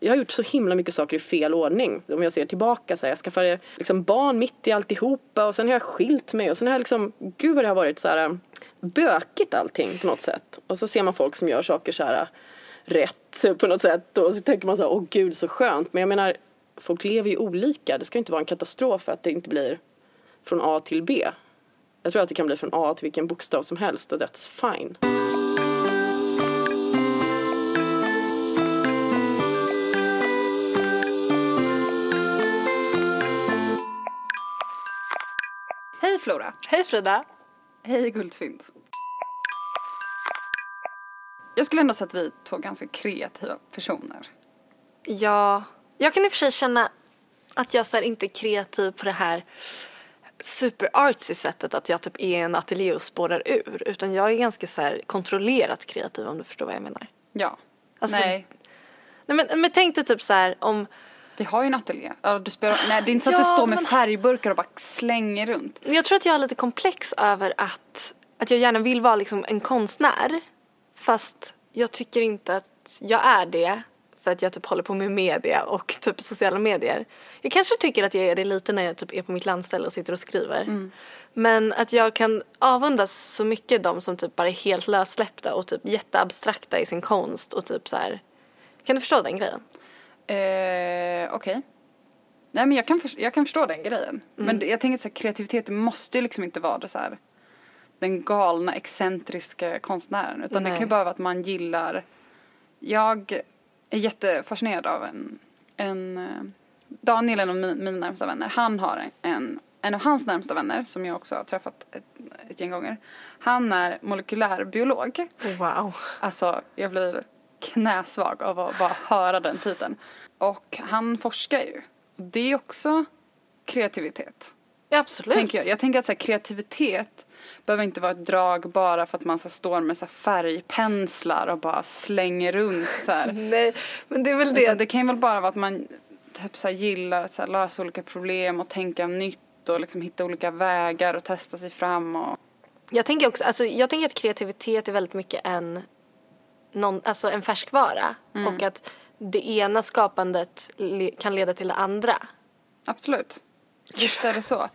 Jag har gjort så himla mycket saker i fel ordning. Om jag ser tillbaka så här, jag skaffade liksom barn mitt i alltihopa och sen har jag skilt mig och sen har jag liksom, gud vad det har varit så här um, bökigt allting på något sätt. Och så ser man folk som gör saker så här uh, rätt på något sätt och så tänker man så här, åh gud så skönt. Men jag menar, folk lever ju olika. Det ska inte vara en katastrof att det inte blir från A till B. Jag tror att det kan bli från A till vilken bokstav som helst och that's fine. Flora! Hej Frida! Hej Guldfynd! Jag skulle ändå säga att vi är två ganska kreativa personer. Ja, jag kan i och för sig känna att jag så här inte är kreativ på det här super artsy sättet att jag typ är i en ateljé och spårar ur. Utan jag är ganska så här kontrollerat kreativ om du förstår vad jag menar. Ja. Alltså- Nej, Nej men, men tänk dig typ så här om, vi har ju en ateljé. Du spelar, nej, det är inte så att Ja, du står med men- färgburkar och bara slänger runt. jag tror att jag har lite komplex över att, att jag gärna vill vara liksom en konstnär. Fast jag tycker inte att jag är det. För att jag typ håller på med media och typ sociala medier. Jag kanske tycker att jag är det lite när jag typ är på mitt landställe och sitter och skriver. Men att jag kan avundas så mycket de som typ bara är helt lössläppta och typ jätteabstrakta i sin konst och typ så här. Kan du förstå den grejen? Eh, Okej. Nej men jag kan, för, jag kan förstå den grejen. Men det- jag tänker så här, kreativitet det måste ju liksom inte vara det så här, den galna excentriska konstnären. Utan det kan ju Nej. bara vara att man gillar, jag är jättefascinerad av en, en eh, Daniel, en av min, mina närmsta vänner, han har en, en, en av hans närmsta vänner som jag också har träffat ett, ett gäng gånger. Han är molekylärbiolog. Wow. Alltså, jag blir knäsvag av att bara höra den titeln. Och han forskar ju. Det är också kreativitet, absolut. tänker jag. Jag tänker att så här, kreativitet behöver inte vara ett drag bara för att man så står med så färgpenslar och bara slänger runt så här. Nej, men det är väl det. Utan det kan ju väl bara vara att man typ så här, gillar att så här, lösa olika problem och tänka nytt och liksom hitta olika vägar och testa sig fram och Jag tänker också, alltså jag tänker att kreativitet är väldigt mycket en, någon, alltså en färskvara. Och att det ena skapandet le, kan leda till det andra. Absolut. Visst är det så.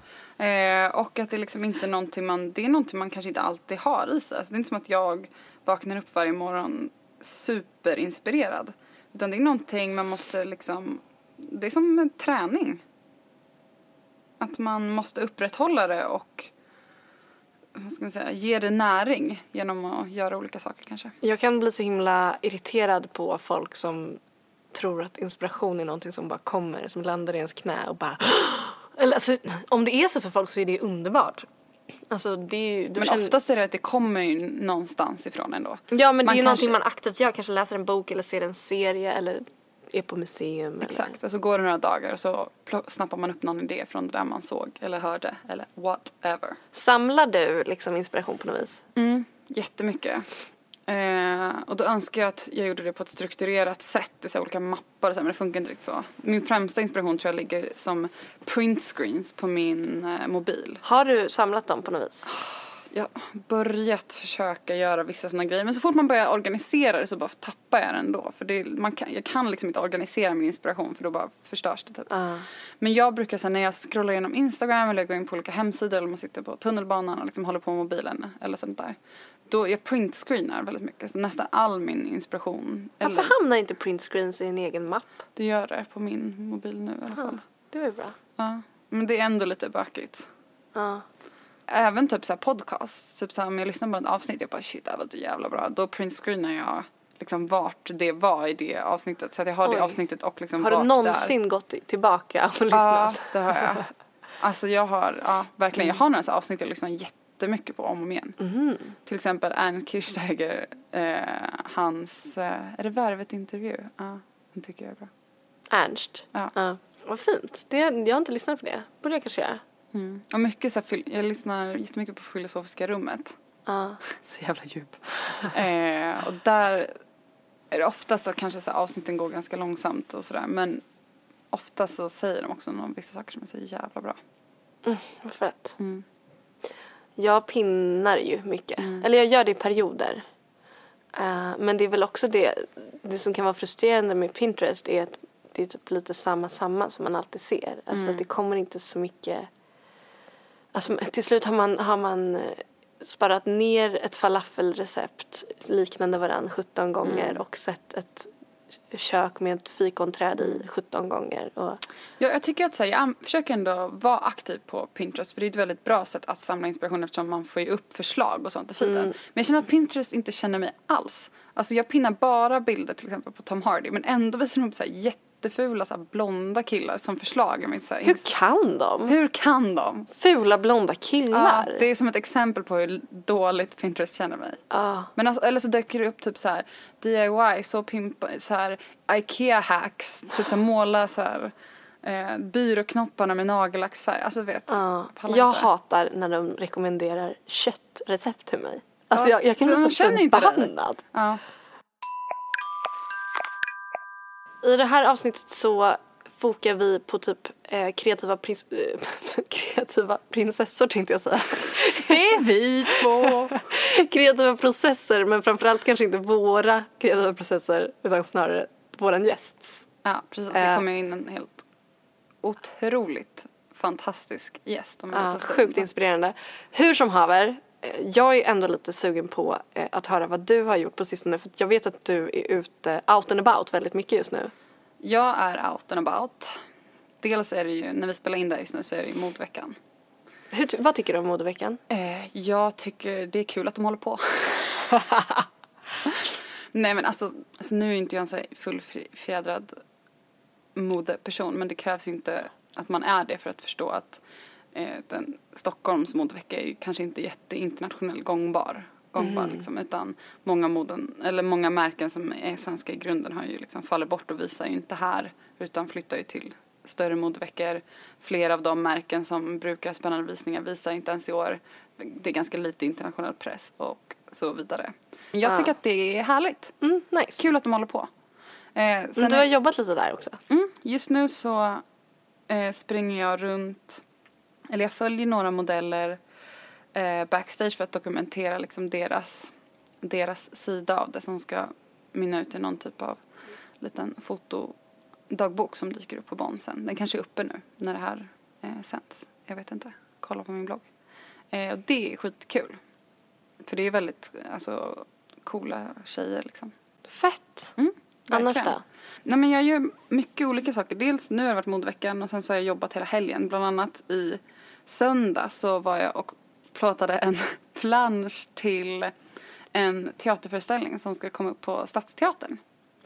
Eh, och att det liksom inte är någonting man, det är någonting man kanske inte alltid har i sig. Alltså det är inte som att jag vaknar upp varje morgon superinspirerad. Utan det är någonting man måste liksom, det är som en träning. Att man måste upprätthålla det och vad ska man säga, ge det näring genom att göra olika saker kanske. Jag kan bli så himla irriterad på folk som tror att inspiration är någonting som bara kommer, som landar i ens knä och bara Eller alltså, om det är så för folk så är det underbart. Alltså det är ju, Men känner- oftast är det att det kommer ju någonstans ifrån ändå. Ja men det man är ju kanske- någonting man aktivt gör, kanske läser en bok eller ser en serie eller är på museum. Eller... Exakt, och så går det några dagar och så snappar man upp någon idé från det där man såg eller hörde eller whatever. Samlar du liksom inspiration på något vis? Mm, jättemycket. Eh, och då önskar jag att jag gjorde det på ett strukturerat sätt i så olika mappar och så, men det funkar inte riktigt så. Min främsta inspiration tror jag ligger som print screens på min eh, mobil. Har du samlat dem på något vis? Jag börjat försöka göra vissa sådana grejer men så fort man börjar organisera det så bara tappar jag det ändå. För det, man kan, jag kan liksom inte organisera min inspiration för då bara förstörs det typ. Ja. Men jag brukar säga när jag scrollar igenom Instagram eller går in på olika hemsidor eller man sitter på tunnelbanan och liksom håller på med mobilen eller sånt där. Då jag printscreenar väldigt mycket. Så nästan all min inspiration, eller Varför hamnar inte printscreens i en egen mapp? det gör det på min mobil nu i alla fall. Det var ju bra. Ja. Men det är ändå lite bökigt. Ja. Även typ såhär podcast, typ såhär om jag lyssnar på ett avsnitt jag bara shit det här var så jävla bra. Då printscreenar jag liksom vart det var i det avsnittet. Så att jag har Oj. det avsnittet och liksom Har du någonsin gått i- tillbaka och Ja, lyssnat? det har jag. Alltså jag har, ja verkligen, jag har några så här avsnitt jag lyssnar jättemycket på om och om igen. Mhm. Till exempel Ernst Kirchsteiger, eh, hans, eh, är det Värvet-intervju? Ja, den tycker jag är bra. Ernst? Ja. Vad fint. Det, jag har inte lyssnat på det. borde jag kanske göra. Mm. Och mycket så här, jag lyssnar jättemycket på Filosofiska rummet. Ja. Så jävla djup. eh, och där är det oftast att kanske så här, avsnitten går ganska långsamt och sådär. Men ofta så säger de också någon, vissa saker som är så jävla bra. Vad fett. Mm. Jag pinnar ju mycket. Eller jag gör det i perioder. Eh, men det är väl också det, det som kan vara frustrerande med Pinterest är att det är typ lite samma samma som man alltid ser. Alltså Mm. det kommer inte så mycket, alltså till slut har man, har man eh, sparat ner ett falafelrecept liknande varann 17 gånger Mm. och sett ett kök med ett fikonträd i 17 gånger. Och, Ja, jag tycker att så här, jag försöker ändå vara aktiv på Pinterest för det är ett väldigt bra sätt att samla inspiration eftersom man får ju upp förslag och sånt i feeden. Men jag känner att Pinterest inte känner mig alls. Alltså jag pinnar bara bilder till exempel på Tom Hardy men ändå visar de upp så här jättefula så här, blonda killar som förslag. Jag vet, så här, hur kan de? hur kan de? Fula blonda Ja, killar? det är som ett exempel på hur dåligt Pinterest känner mig. Ja. Men alltså, eller så dyker det upp typ så här DIY, så pimpa, så här IKEA hacks, typ så här måla så här eh, byråknopparna med nagellacksfärg. Alltså vet. Ja, pallar jag hatar när de rekommenderar köttrecept till mig. Alltså Ja, jag, jag kan bli så förbannad. Ja. I det här avsnittet så fokar vi på typ eh, kreativa, prins, eh, kreativa prinsessor tänkte jag säga. Det är vi två. kreativa processer men framförallt kanske inte våra kreativa processer utan snarare våran gästs. Ja, precis. Det Eh. kommer in en helt otroligt fantastisk gäst. Om Ja, sjukt inspirerande. Hur som haver, jag är ändå lite sugen på eh, att höra vad du har gjort på sistone för jag vet att du är ute out and about väldigt mycket just nu. Jag är out and about. Dels är det ju, när vi spelar in där just nu så är det ju modveckan. Hur, vad tycker du om modeveckan? Eh, jag tycker det är kul att de håller på. Nej men alltså, alltså nu är inte jag en så fullfjädrad modeperson men det krävs ju inte att man är det för att förstå att eh, den, Stockholms modevecka är ju kanske inte jätteinternationell gångbar. gångbar liksom, utan många moden, eller många märken som är svenska i grunden har ju liksom fallit bort och visar ju inte här utan flyttar ju till större modeveckor. Flera av de märken som brukar ha spännande visningar visar inte ens i år. Det är ganska lite internationell press och så vidare. Jag Ah. tycker att det är härligt. Mm, nice. Kul att de håller på. Eh, du är- har jobbat lite där också. Mm, just nu så eh, springer jag runt, eller jag följer några modeller eh, backstage för att dokumentera liksom deras, deras sida av det som ska mynna ut i någon typ av liten fotodagbok som dyker upp på Bonn sen. Den kanske är uppe nu när det här eh, sänds. Jag vet inte. Kolla på min blogg. Eh, och det är skitkul. För det är väldigt alltså, coola tjejer liksom. Fett. Mm, Annars då? Nej men jag gör mycket olika saker. Dels nu har det varit modeveckan och sen så har jag jobbat hela helgen. Bland annat i söndag så var jag och plåtade en plansch till en teaterföreställning som ska komma upp på Stadsteatern.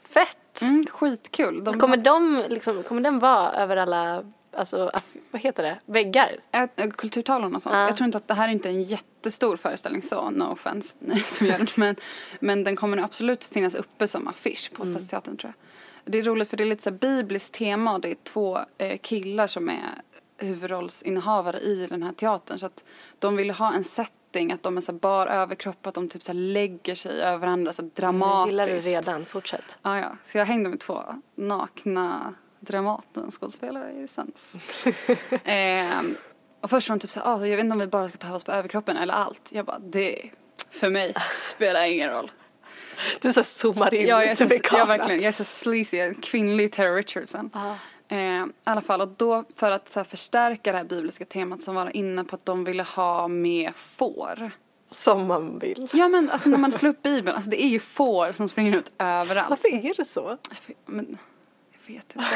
Fett. Mm, skitkul. De Kommer, de, liksom, kommer den vara över alla, alltså, vad heter det, väggar? Ä, Kulturtavlan och sånt. Ja. Jag tror inte att det här är inte en jättestor föreställning så, no offense, ni som gör den. Men, men den kommer absolut finnas uppe som affisch på Stadsteatern tror jag. Det är roligt för det är lite så bibliskt tema och det är två eh, killar som är huvudrollsinnehavare i den här teatern. Så att de vill ha en setting, att de är så bar överkropp, att de typ så lägger sig över varandra så dramatiskt. gillar det redan, fortsätt. Ja, ja. Så jag hängde med två nakna Dramaten-skådespelare i söndags. ehm, och först var de typ såhär, ah, jag vet inte om vi bara ska ta oss på överkroppen eller allt. Jag bara, det för mig spelar ingen roll. Du så zoomar in Ja, lite med kameran. verkligen, jag är så sleazy, kvinnlig Tara Richardson. Ja. Eh, I alla fall, och då för att så här, förstärka det här bibliska temat så var inne på att de ville ha med får. Som man vill. Ja men alltså när man slår upp bibeln, alltså det är ju får som springer ut överallt. Varför är det så? Men, jag vet inte.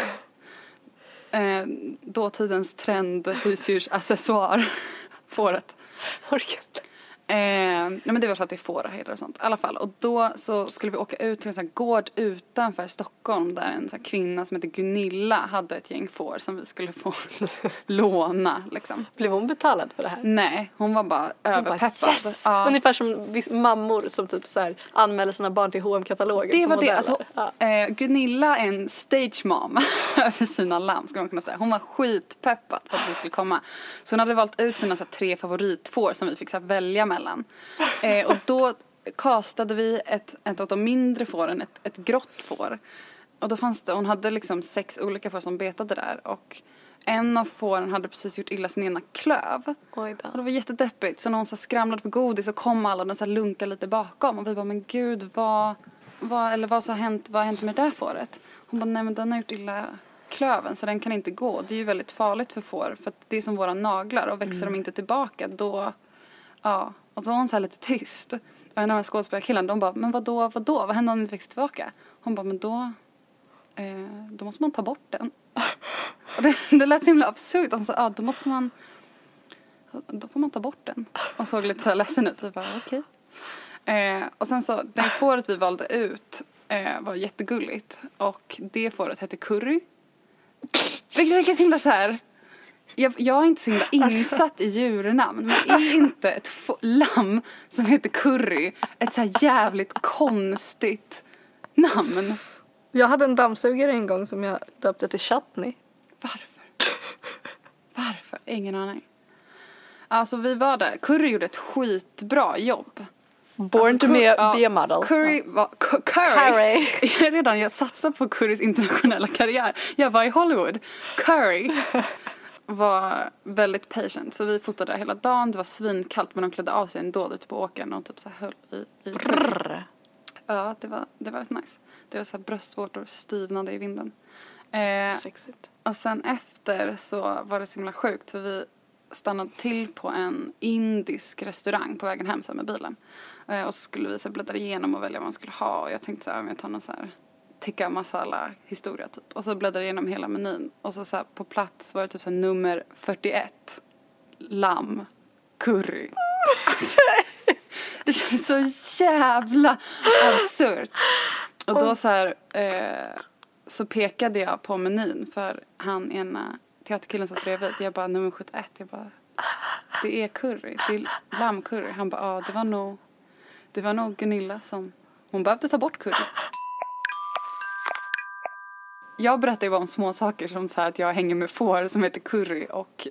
Eh, dåtidens trend husdjursaccessoar. Fåret. Orkar inte. Eh, nej men det var för att det är fåraherdar och sånt. I alla fall. Och då så skulle vi åka ut till en sån här gård utanför Stockholm där en sån här kvinna som heter Gunilla hade ett gäng får som vi skulle få låna liksom. Blev hon betalad för det här? Nej, hon var bara Hon bara överpeppad. yes! Ja. Ungefär som mammor som typ så här anmäler sina barn till hm katalogen Det var det, modeller. alltså, ja. eh, Gunilla är en stage mom över sina lamm ska man kunna säga. Hon var skitpeppad på att vi skulle komma. Så hon hade valt ut sina så här, tre favoritfår som vi fick så här, välja mellan. Eh, och då kastade vi ett, ett av de mindre fåren, ett, ett grått får. Och då fanns det, hon hade liksom sex olika får som betade där och en av fåren hade precis gjort illa sin ena klöv. Oj då. Och det var jättedeppigt. Så när hon så skramlade för godis så kom alla och den så lunkade lite bakom. Och vi bara, men gud vad, vad, eller vad, så har hänt, vad har hänt med det där fåret? Hon bara, nej men den har gjort illa klöven så den kan inte gå. Det är ju väldigt farligt för får för det är som våra naglar och växer de inte tillbaka då, ja. Och så var hon så här lite tyst. Och en av skådespelarkillarna de bara, men vadå, vadå, vad händer om den inte växer tillbaka? Hon bara, men då, eh, då måste man ta bort den. Och det, det lät så himla absurt. Hon sa, ja då måste man, då får man ta bort den. Och såg lite så här ledsen ut. Jag bara, okej. Eh, och sen så, det fåret vi valde ut eh, var jättegulligt. Och det fåret hette Curry. Vilket är så himla så här. Jag, jag är inte så himla insatt i djurnamn. Men är inte ett lamm som heter Curry ett så här jävligt konstigt namn? Jag hade en dammsugare en gång som jag döpte till Chutney. Varför? Varför? Ingen aning. Alltså vi var där. Curry gjorde ett skitbra jobb. Born to Cur- be a, ja, be a model. Curry var... Cu- Curry. Curry. Jag redan, jag satsar på Currys internationella karriär. Jag var i Hollywood. Curry var väldigt patient. Så vi fotade där hela dagen. Det var svinkallt men de klädde av sig ändå ute på åkern och typ så här höll i, i curry. Brr. Ja, det var, det var rätt nice. Det var så här bröstvårtor styvnade i vinden. Eh, Sexigt. och sen efter så var det så himla sjukt för vi stannade till på en indisk restaurang på vägen hem så med bilen. Eh, och så skulle vi så bläddra igenom och välja vad man skulle ha och jag tänkte så här, om jag tar någon så här tikka masala historia typ. Och så bläddrade jag igenom hela menyn och så, så här, på plats var det typ så här, nummer 41 lamm curry. Alltså, det kändes så jävla absurt. Och då så här eh, så pekade jag på menyn för han ena teaterkillen satt bredvid. Jag bara nummer 71. Jag bara det är curry. Det är lammcurry. Han bara ja det var nog det var nog Gunilla som hon behövde ta bort curry. Jag berättar ju bara om små saker som så att jag hänger med får som heter curry och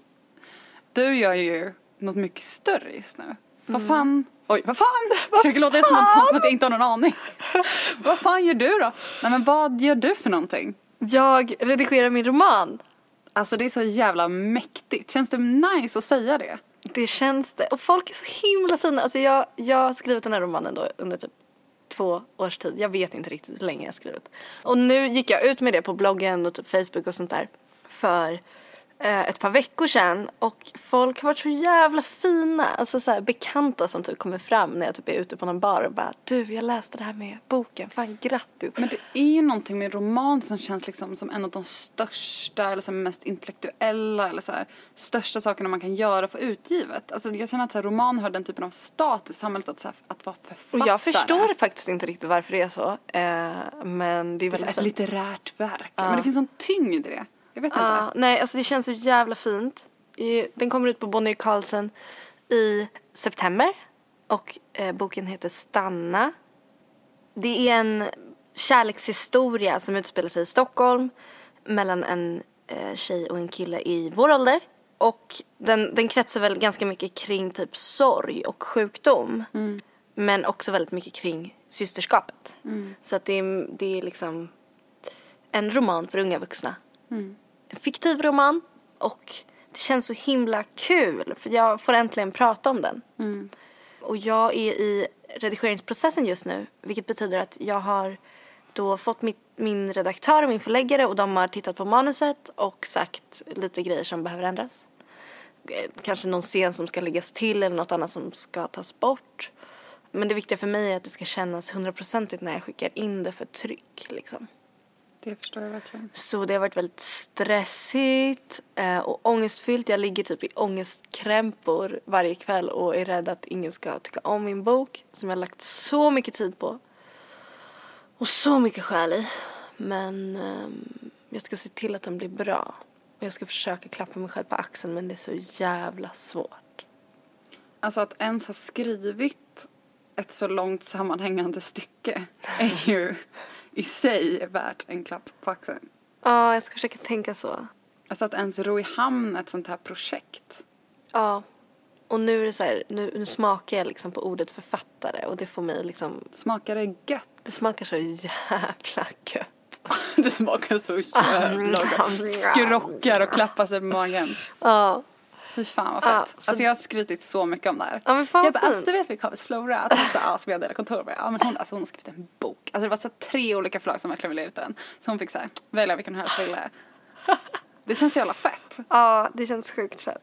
du gör ju något mycket större just nu. Vad fan? Oj, vad fan? Försöker låta som att, som att jag inte har någon aning. vad fan gör du då? Nej men vad gör du för någonting? Jag redigerar min roman. Alltså det är så jävla mäktigt. Känns det nice att säga det? Det känns det. Och folk är så himla fina. Alltså jag, jag har skrivit den här romanen då under typ två års tid. Jag vet inte riktigt hur länge jag har skrivit. Och nu gick jag ut med det på bloggen och typ Facebook och sånt där. För ett par veckor sedan. Och folk har varit så jävla fina. Alltså så här, bekanta som typ kommer fram när jag typ är ute på någon bar och bara Du, jag läste det här med boken. Fan grattis. Men det är ju någonting med roman som känns liksom som en av de största eller så här mest intellektuella eller så här, största sakerna man kan göra för utgivet. Alltså jag känner att så här, roman har den typen av status i samhället att, så här, att vara författare. Och jag förstår faktiskt inte riktigt varför det är så. Eh, men det är väldigt ett fint. litterärt verk. Men det finns sån tyngd i det. Jag vet Ja, inte. nej, alltså det känns så jävla fint. Den kommer ut på Bonnier Carlsen i september. Och eh, boken heter Stanna. Det är en kärlekshistoria som utspelar sig i Stockholm mellan en eh, tjej och en kille i vår ålder. Och den, den kretsar väl ganska mycket kring typ sorg och sjukdom. Men också väldigt mycket kring systerskapet. Så att det är, det är liksom en roman för unga vuxna. En fiktiv roman och det känns så himla kul för jag får äntligen prata om den. Och jag är i redigeringsprocessen just nu vilket betyder att jag har då fått mitt, min redaktör och min förläggare och de har tittat på manuset och sagt lite grejer som behöver ändras. Eh, Kanske någon scen som ska läggas till eller något annat som ska tas bort. Men det viktiga för mig är att det ska kännas hundraprocentigt när jag skickar in det för tryck liksom. Det förstår jag verkligen. Så det har varit väldigt stressigt eh, och ångestfyllt. Jag ligger typ i ångestkrämpor varje kväll och är rädd att ingen ska tycka om min bok som jag har lagt så mycket tid på. Och så mycket själ i. Men ehm, jag ska se till att den blir bra. Och jag ska försöka klappa mig själv på axeln men det är så jävla svårt. Alltså att ens ha skrivit ett så långt sammanhängande stycke är ju i sig värt en klapp på axeln. Ja, jag ska försöka tänka så. Alltså att ens ro i hamn ett sånt här projekt. Ja. Och nu är det så här, nu, nu smakar jag liksom på ordet författare och det får mig liksom Smakar det gött? Det smakar så jävla gött. det smakar så jävla Skrockar och klappar sig på magen. Ja. Fy fan vad Ja, fett. så- Alltså jag har skrytit så mycket om det här. Ja men fan jag bara, alltså du vet Vikavis Flora, att hon sa, ja, som jag delar kontor med. Ja men hon, alltså, hon har skrivit en bok. Alltså det var så tre olika förlag som verkligen ville ut den. Så hon fick så här, välja vilken hon helst ville. Det känns jävla fett. Ja, det känns sjukt fett.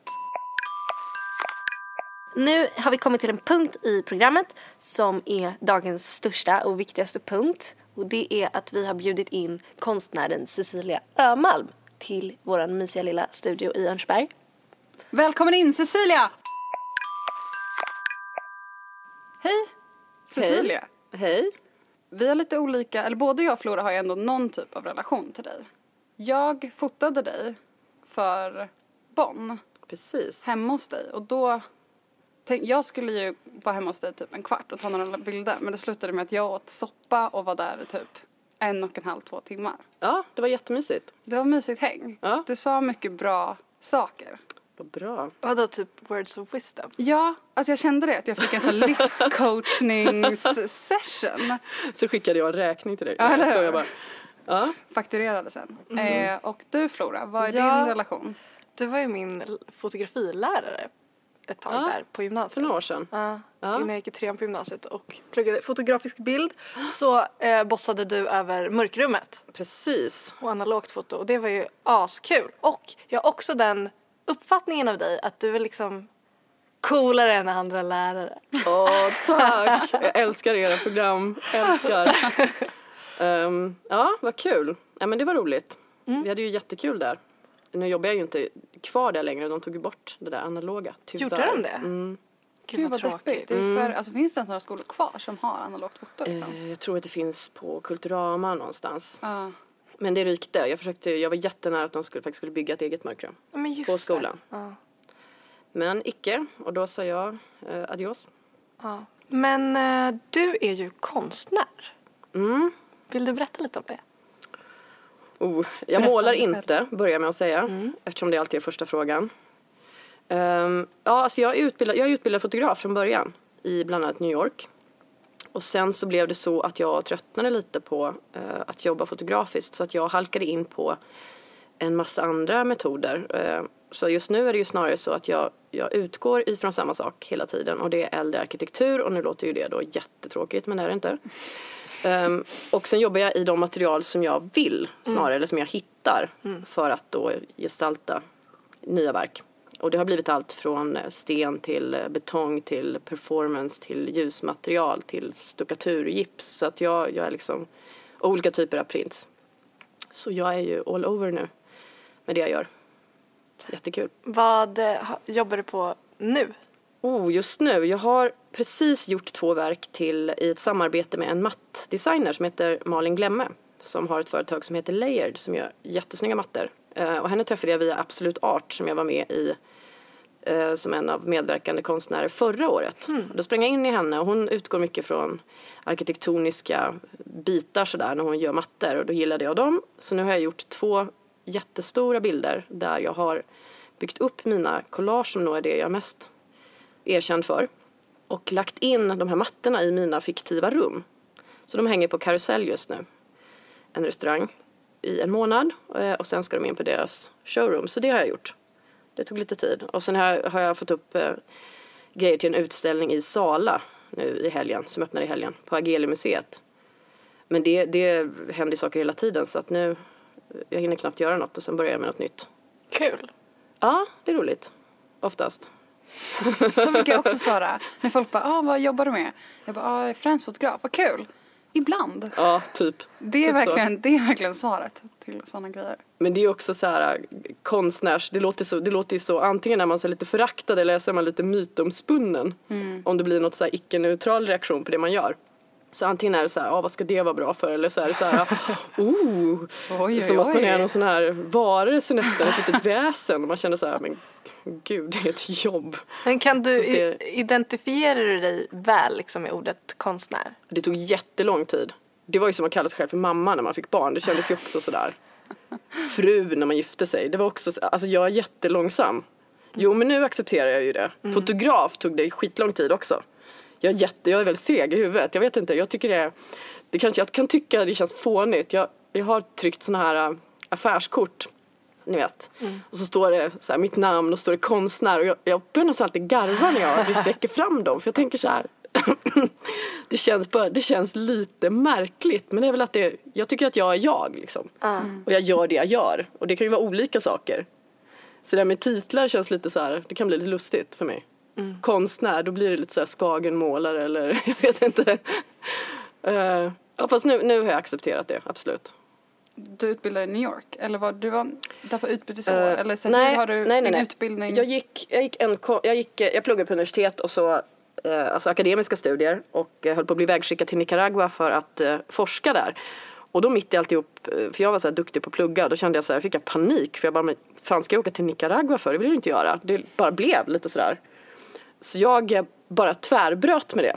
Nu har vi kommit till en punkt i programmet som är dagens största och viktigaste punkt. Och det är att vi har bjudit in konstnären Cecilia Ömalm till vår mysiga lilla studio i Örnsberg. Välkommen in Cecilia! Hej Cecilia. Hej. Vi har lite olika, eller både jag och Flora har ju ändå någon typ av relation till dig. Jag fotade dig för Bonn Precis. hemma hos dig och då tänk, jag skulle ju vara hemma hos dig typ en kvart och ta några bilder men det slutade med att jag åt soppa och var där i typ en och en halv, två timmar. Ja, det var jättemysigt. Det var mysigt häng. Ja. Du sa mycket bra saker. Vad bra. Vadå typ words of wisdom? Ja, alltså jag kände det att jag fick en sån livscoachnings-session. Så skickade jag en räkning till dig. Ja, jag eller bara. Ja, Fakturerade sen. Eh, och du Flora, vad är Ja. din relation? Du var ju min fotografilärare ett tag Ja, där på gymnasiet. för några år sedan. Ja, Ja. innan jag gick i trean på gymnasiet och pluggade fotografisk bild så eh, bossade du över mörkrummet precis. och analogt foto och det var ju askul. Och jag har också den uppfattningen av dig att du är liksom coolare än andra lärare. Åh, tack! Jag älskar era program. Älskar. Ehm, ja, vad kul. Ja, men det var roligt. Mm. Vi hade ju jättekul där. Nu jobbar jag ju inte kvar där längre. De tog ju bort det där analoga, tyvärr. Gjorde de det? Mm. Gud vad deppigt. för, alltså, finns det ens några skolor kvar som har analogt foto liksom? Eh, jag tror att det finns på Kulturama någonstans. Ja. Men det rykte. Jag försökte, jag var jättenära att de skulle, faktiskt skulle bygga ett eget mörkrum. På skolan. Ja. Men icke. Och då sa jag eh, adios. Ja. Men eh, du är ju konstnär. Mm. Vill du berätta lite om det? Oh, jag Berätta målar inte, börjar med att säga. Eftersom det alltid är första frågan. Ehm, ja, alltså jag, är utbildad, jag är utbildad fotograf från början. I bland annat New York. Och sen så blev det så att jag tröttnade lite på eh, att jobba fotografiskt. Så att jag halkade in på en massa andra metoder. Eh, så just nu är det ju snarare så att jag, jag utgår ifrån samma sak hela tiden. Och det är äldre arkitektur. Och nu låter ju det då jättetråkigt, men det är det inte. Ehm, och sen jobbar jag i de material som jag vill snarare, eller som jag hittar för att då gestalta nya verk. Och det har blivit allt från sten till betong till performance till ljusmaterial till stuckatur, gips. Så att jag, jag är liksom, olika typer av prints. Så jag är ju all over nu med det jag gör. Jättekul. Vad eh, jobbar du på nu? Oh, just nu. Jag har precis gjort två verk till i ett samarbete med en mattdesigner som heter Malin Glemme. Som har ett företag som heter Layered som gör jättesnygga mattor. Eh, och henne träffade jag via Absolut Art som jag var med i eh, som en av medverkande konstnärer förra året. Då sprang jag in i henne och hon utgår mycket från arkitektoniska bitar sådär när hon gör mattor och då gillade jag dem. Så nu har jag gjort två jättestora bilder där jag har byggt upp mina collage som nog är det jag är mest erkänd för och lagt in de här mattorna i mina fiktiva rum. Så de hänger på Karusell just nu, en restaurang, i en månad eh, och sen ska de in på deras showroom. Så det har jag gjort. Det tog lite tid. Och sen har, jag fått upp eh, grejer till en utställning i Sala nu i helgen, som öppnar i helgen, på Agelimuseet. Men det, det händer saker hela tiden så att nu, jag hinner knappt göra något och sen börjar jag med något nytt. Kul. Ja, det är roligt. Oftast. Så brukar jag också svara. När folk bara, ah, vad jobbar du med? Jag bara, ah, jag är fransfotograf, vad kul. Ibland. Ja, typ. Det är, Typ så. verkligen, det är verkligen svaret till sådana grejer. Men det är också så här äh, konstnärs, det låter, så, det låter ju så, antingen är man så lite föraktad eller så är man lite mytomspunnen. Om det blir något så här icke-neutral reaktion på det man gör. Så antingen är det så här, ah, vad ska det vara bra för? Eller så är det så här, oh, Oj, som oj, att man är någon sån här varelse nästan, ett litet väsen. Och man känner så här, men gud, det är ett jobb. Men kan du, det- identifierar du dig väl liksom med ordet konstnär? Det tog jättelång tid. Det var ju som att kalla sig själv för mamma när man fick barn. Det kändes ju också sådär. Fru när man gifte sig. Det var också, så- alltså jag är jättelångsam. Jo men nu accepterar jag ju det. Fotograf tog det skitlång tid också. Jag är jätte, jag är väldigt seg i huvudet. Jag vet inte, jag tycker det det kanske, jag kan tycka det känns fånigt. Jag, Jag har tryckt såna här äh, affärskort. Ni vet. Och så står det så här, mitt namn och står det konstnär. Och jag, jag börjar nästan alltid garva när jag räcker fram dem. För jag tänker så här. det, känns bara, det känns lite märkligt. Men det är väl att det, jag tycker att jag är jag liksom. Och jag gör det jag gör. Och det kan ju vara olika saker. Så det där med titlar känns lite så här, det kan bli lite lustigt för mig. Konstnär, då blir det lite så här skagenmålare eller jag vet inte. Eh, ja fast nu, nu har jag accepterat det, absolut. Du utbildade i New York? Eller var du var där på utbytesår? Eh, eller så, nej, har du nej, nej, din nej. utbildning? Jag gick, jag gick en, jag gick, jag pluggade på universitet och så eh, alltså akademiska studier och höll på att bli vägskickad till Nicaragua för att forska där. Och då mitt i alltihop, för jag var så här duktig på att plugga, då kände jag så här, fick jag panik för jag bara, men fan ska jag åka till Nicaragua för? Det vill jag inte göra. Det bara blev lite sådär. Så jag bara tvärbröt med det.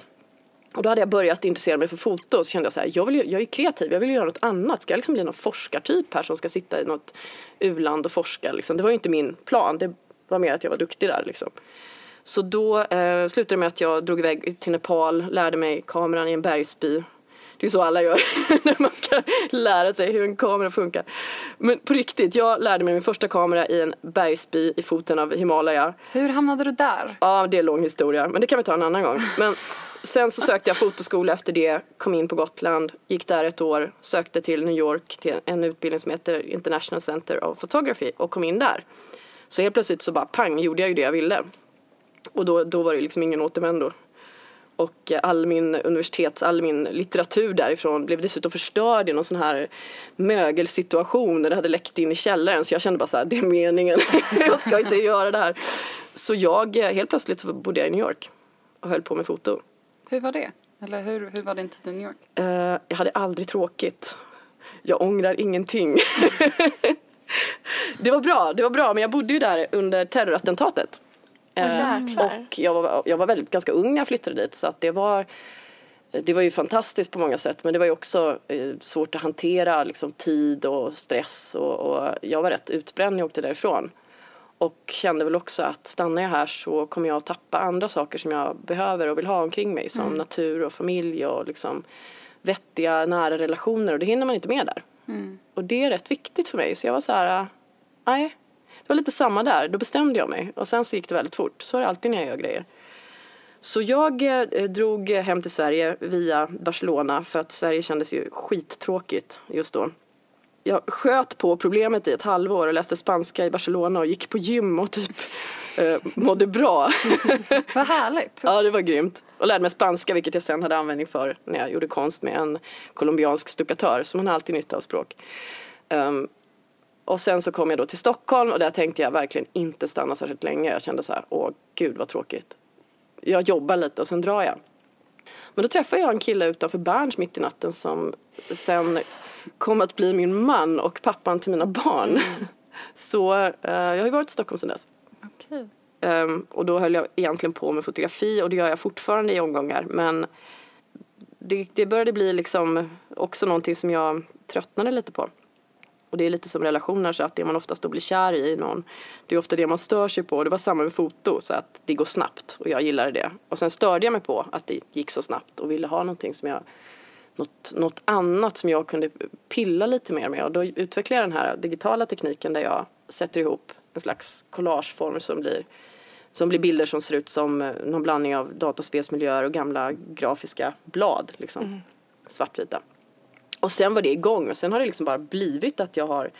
Och då hade jag börjat intressera mig för foto och så kände jag så här, jag, vill, jag är kreativ, jag vill göra något annat. Ska jag liksom bli någon forskartyp här som ska sitta i något uland och forska liksom? Det var ju inte min plan, det var mer att jag var duktig där liksom. Så då eh, slutade det med att jag drog iväg till Nepal, lärde mig kameran i en bergsby. Det är så alla gör när man ska lära sig hur en kamera funkar. Men på riktigt, jag lärde mig min första kamera i en bergsby i foten av Himalaya. Hur hamnade du där? Ja, det är en lång historia, men det kan vi ta en annan gång. Men sen så sökte jag fotoskola efter det, kom in på Gotland, gick där ett år, sökte till New York till en utbildning som heter International Center of Photography och kom in där. Så helt plötsligt så bara pang gjorde jag ju det jag ville. Och då, då var det liksom ingen återvändo. Och all min universitets, all min litteratur därifrån blev dessutom förstörd i någon sån här mögelsituation när det hade läckt in i källaren. Så jag kände bara så här, det är meningen, jag ska inte göra det här. Så jag, eh, helt plötsligt så bodde jag i New York och höll på med foto. Hur var det? Eller hur, hur var din tid i New York? Eh, jag hade aldrig tråkigt. Jag ångrar ingenting. det var bra, det var bra, men jag bodde ju där under terrorattentatet. Jäklar. och jag var, jag var väldigt ganska ung när jag flyttade dit så att det var det var ju fantastiskt på många sätt men det var ju också eh, svårt att hantera liksom, tid och stress och, och jag var rätt utbränd när jag åkte därifrån. Och kände väl också att stannar jag här så kommer jag att tappa andra saker som jag behöver och vill ha omkring mig som natur och familj och liksom vettiga nära relationer och det hinner man inte med där. Och det är rätt viktigt för mig så jag var så här, äh, nej. Var lite samma där, då bestämde jag mig och sen så gick det väldigt fort. Så är det alltid när jag gör grejer. Så jag eh, drog hem till Sverige via Barcelona för att Sverige kändes ju skittråkigt just då. Jag sköt på problemet i ett halvår och läste spanska i Barcelona och gick på gym och typ eh, mådde bra. Vad härligt. ja, det var grymt. Och lärde mig spanska vilket jag sen hade användning för när jag gjorde konst med en colombiansk stuckatör. Så man har alltid nytta av språk. Ehm, och sen så kom jag då till Stockholm och där tänkte jag verkligen inte stanna särskilt länge. Jag kände så här, åh gud vad tråkigt. Jag jobbar lite och sen drar jag. Men då träffade jag en kille utanför Berns mitt i natten som sen kom att bli min man och pappan till mina barn. Så eh, jag har ju varit i Stockholm sedan dess. Okej. Ehm, och då höll jag egentligen på med fotografi och det gör jag fortfarande i omgångar. Men det, det började bli liksom också någonting som jag tröttnade lite på. Och det är lite som relationer så att det man oftast då blir kär i någon det är ofta det man stör sig på. Det var samma med foto så att det går snabbt och jag gillade det. Och sen störde jag mig på att det gick så snabbt och ville ha någonting som jag något, något annat som jag kunde pilla lite mer med och då utvecklade jag den här digitala tekniken där jag sätter ihop en slags collageform som blir som blir bilder som ser ut som eh, någon blandning av dataspelsmiljöer och gamla grafiska blad liksom. Svartvita. Och sen var det igång och sen har det liksom bara blivit att jag har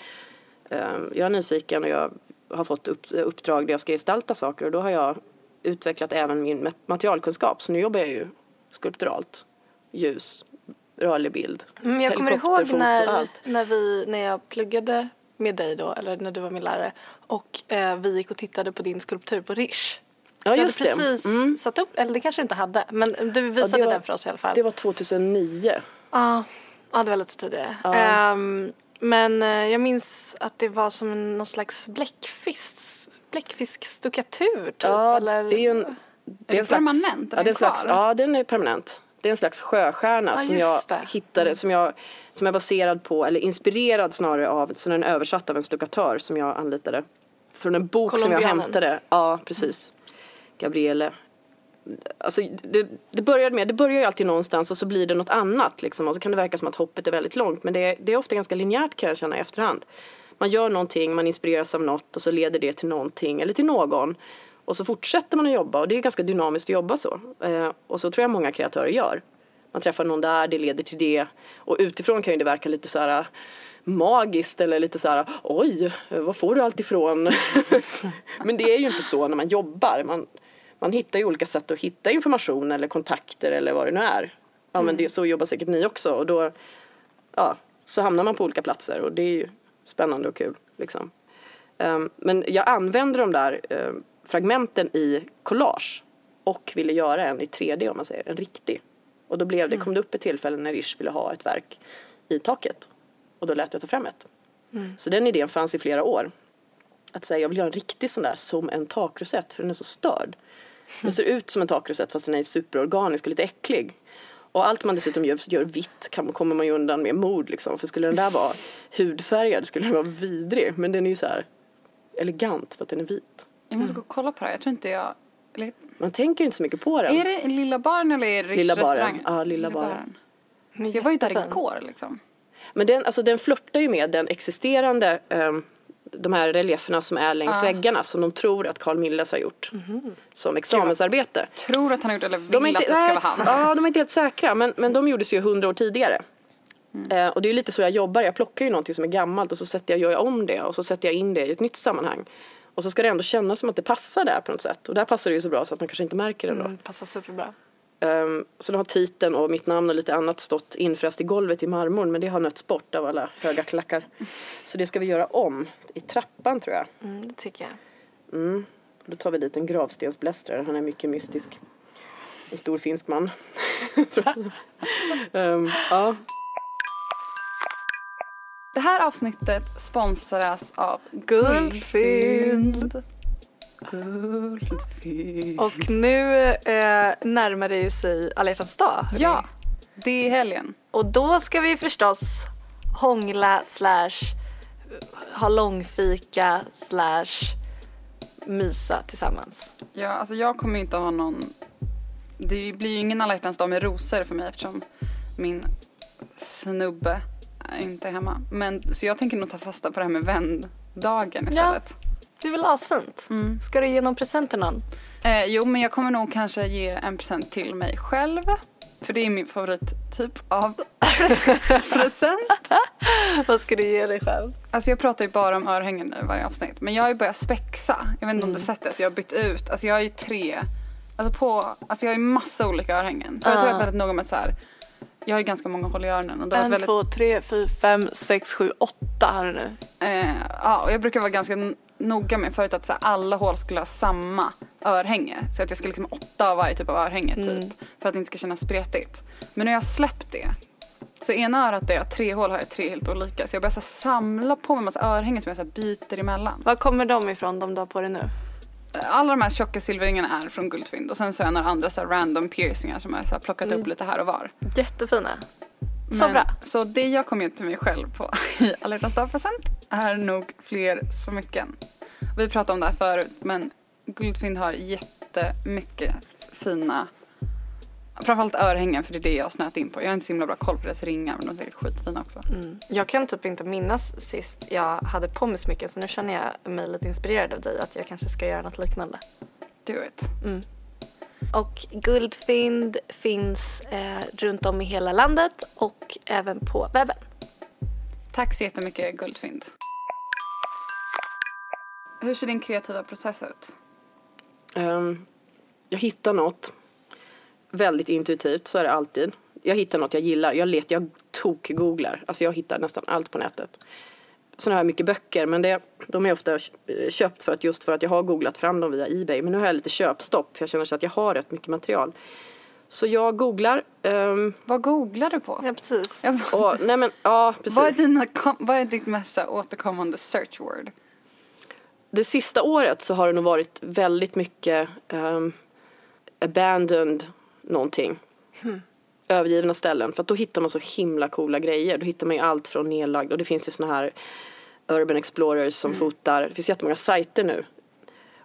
eh, jag är nyfiken och jag har fått upp, uppdrag där jag ska gestalta saker och då har jag utvecklat även min mat- materialkunskap så nu jobbar jag ju skulpturalt, ljus, rörlig bild, Men jag kommer ihåg när, när, vi, när jag pluggade med dig då, eller när du var min lärare och eh, vi gick och tittade på din skulptur på Rish. Ja du just hade precis Mm. satt upp, eller det kanske du inte hade, men du Ja, visade det var- den för oss i alla fall. Det var 2009. Ja, ja, det var lite tidigare. Ehm, men eh, jag minns att det var som en, någon slags bläckfisk, bläckfiskstuckatur typ. Ja, eller? det är en... Det den permanent? Är Ja, det är en slags, ja, den är permanent. Det är en slags sjöstjärna Ja, som jag det. hittade, som jag som är baserad på, eller inspirerad snarare av, så den är översatt av en stuckatör som jag anlitade. Från en bok som jag hämtade. Ja, precis. Gabriele Alltså, det, det, börjar med, det börjar ju alltid någonstans och så blir det något annat liksom, och så kan det verka som att hoppet är väldigt långt men det, är- det är ofta ganska linjärt kan jag känna i efterhand. Man gör någonting, man inspireras av något och så leder det till någonting eller till någon. Och så fortsätter man att jobba och det är ganska dynamiskt att jobba så. Eh, och så tror jag många kreatörer gör. Man träffar någon där, det leder till det. Och utifrån kan ju det verka lite så här eh, magiskt eller lite så här oj, var får du allt ifrån? Men det är ju inte så när man jobbar. Man, man hittar ju olika sätt att hitta information eller kontakter eller vad det nu är. Ja men det, så jobbar säkert ni också och då ja, så hamnar man på olika platser och det är ju spännande och kul. Liksom. Ehm, men jag använder de där ehm, fragmenten i collage och ville göra en i 3D om man säger, en riktig. Och då blev det, kom det upp ett tillfälle när Rish ville ha ett verk i taket. Och då lät jag ta fram ett. Så den idén fanns i flera år. Att säga, jag vill göra en riktig sån där som en takrosett för den är så störd. Den ser ut som en takrosett fast den är superorganisk och lite äcklig. Och allt man dessutom gör, gör vitt kan, kommer man ju undan med mord liksom. För skulle den där vara hudfärgad skulle den vara vidrig. Men den är ju så här elegant för att den är vit. Jag måste gå och kolla på det här. Jag tror inte jag... Eller, Man tänker inte så mycket på den. är det Lilla Baren eller är det Lilla Baren. Ja, Lilla Baren. Den är Jag var ju där igår liksom. Men den, alltså, den flörtar ju med den existerande ehm, de här relieferna som är längs Ja. väggarna som de tror att Carl Milles har gjort som examensarbete. Tror att han har gjort eller vill De inte, att det ska nej, vara han. Ja, de är inte helt säkra men, men de gjordes ju hundra år tidigare. Mm. Eh, och det är lite så jag jobbar, jag plockar ju någonting som är gammalt och så sätter jag, gör jag om det och så sätter jag in det i ett nytt sammanhang. Och så ska det ändå kännas som att det passar där på något sätt. Och där passar det ju så bra så att man kanske inte märker det då. Mm, passar superbra. Um, så då har titeln och mitt namn och lite annat stått infräst i golvet i marmorn men det har nötts bort av alla höga klackar. Så det ska vi göra om i trappan tror jag. Mm, det tycker jag. Mm. Då tar vi dit en gravstensblästrare, han är mycket mystisk. En stor finsk man. um, ja. Det här avsnittet sponsras av Guldfynd. Guldfisk. Och nu eh, närmar det ju sig alla hjärtans dag. hörni. Ja, det är helgen. Och då ska vi förstås hångla slash ha långfika slash mysa tillsammans. Ja, alltså jag kommer ju inte ha någon... Det blir ju ingen alla hjärtans dag med rosor för mig eftersom min snubbe inte är hemma. Men, så jag tänker nog ta fasta på det här med vändagen istället. Det är väl asfint? Mm. Ska du ge någon present till någon? Eh, jo, men jag kommer nog kanske ge en present till mig själv. För det är min favorittyp av present. Vad ska du ge dig själv? Alltså jag pratar ju bara om örhängen nu i varje avsnitt. Men jag har ju börjat spexa. Jag vet inte om du sett det. Jag har bytt ut. Alltså jag har ju tre. Alltså på, alltså jag har ju massa olika örhängen. För jag har Ja. varit väldigt noga med så här. Jag har ju ganska många hål i öronen. Och En, väldigt, två, tre, fyra, fem, sex, sju, åtta har du nu. eh, ja, och jag brukar vara ganska noga med förut att så här, alla hål skulle ha samma örhänge. Så att jag ska liksom åtta av varje typ av örhänge typ. För att det inte ska kännas spretigt. Men nu har jag släppt det. Så ena örat där jag har tre hål har jag tre helt olika. Så jag börjar så här samla på mig en massa örhängen som jag så här byter emellan. Var kommer de ifrån, de du har på dig nu? Alla de här tjocka silverringarna är från guldfynd och sen så har jag några andra så här random piercingar som jag så här plockat upp lite här och var. Jättefina. Så bra. Så det jag kommer ge till mig själv på i alla hjärtans dag-present är nog fler smycken. Vi pratade om det här förut men guldfynd har jättemycket fina Framförallt örhängen för det är det jag har snöat in på. Jag har inte så himla bra koll på deras ringar men de är säkert skitfina också. Mm. Jag kan typ inte minnas sist jag hade på mig smycken så nu känner jag mig lite inspirerad av dig att jag kanske ska göra något liknande. Do it. Och guldfynd finns eh, runt om i hela landet och även på webben. Tack så jättemycket guldfynd. Hur ser din kreativa process ut? Ehm, jag hittar något. Väldigt intuitivt, så är det alltid. Jag hittar något jag gillar. Jag letar, jag tok-googlar. Alltså jag hittar nästan allt på nätet. Har jag mycket böcker, men det, de är ofta köpt för att just för att jag har googlat fram dem via Ebay. Men nu har jag lite köpstopp för jag känner så att jag har rätt mycket material. Så jag googlar. ehm, Vad googlar du på? Ja, precis. Och, nej men, ja precis. vad, är dina, vad är ditt mest här återkommande search word? det sista året så har det nog varit väldigt mycket um, abandoned någonting. Övergivna ställen. För att då hittar man så himla coola grejer. Då hittar man ju allt från nedlagd och det finns ju såna här Urban Explorers som fotar. Det finns jättemånga sajter nu.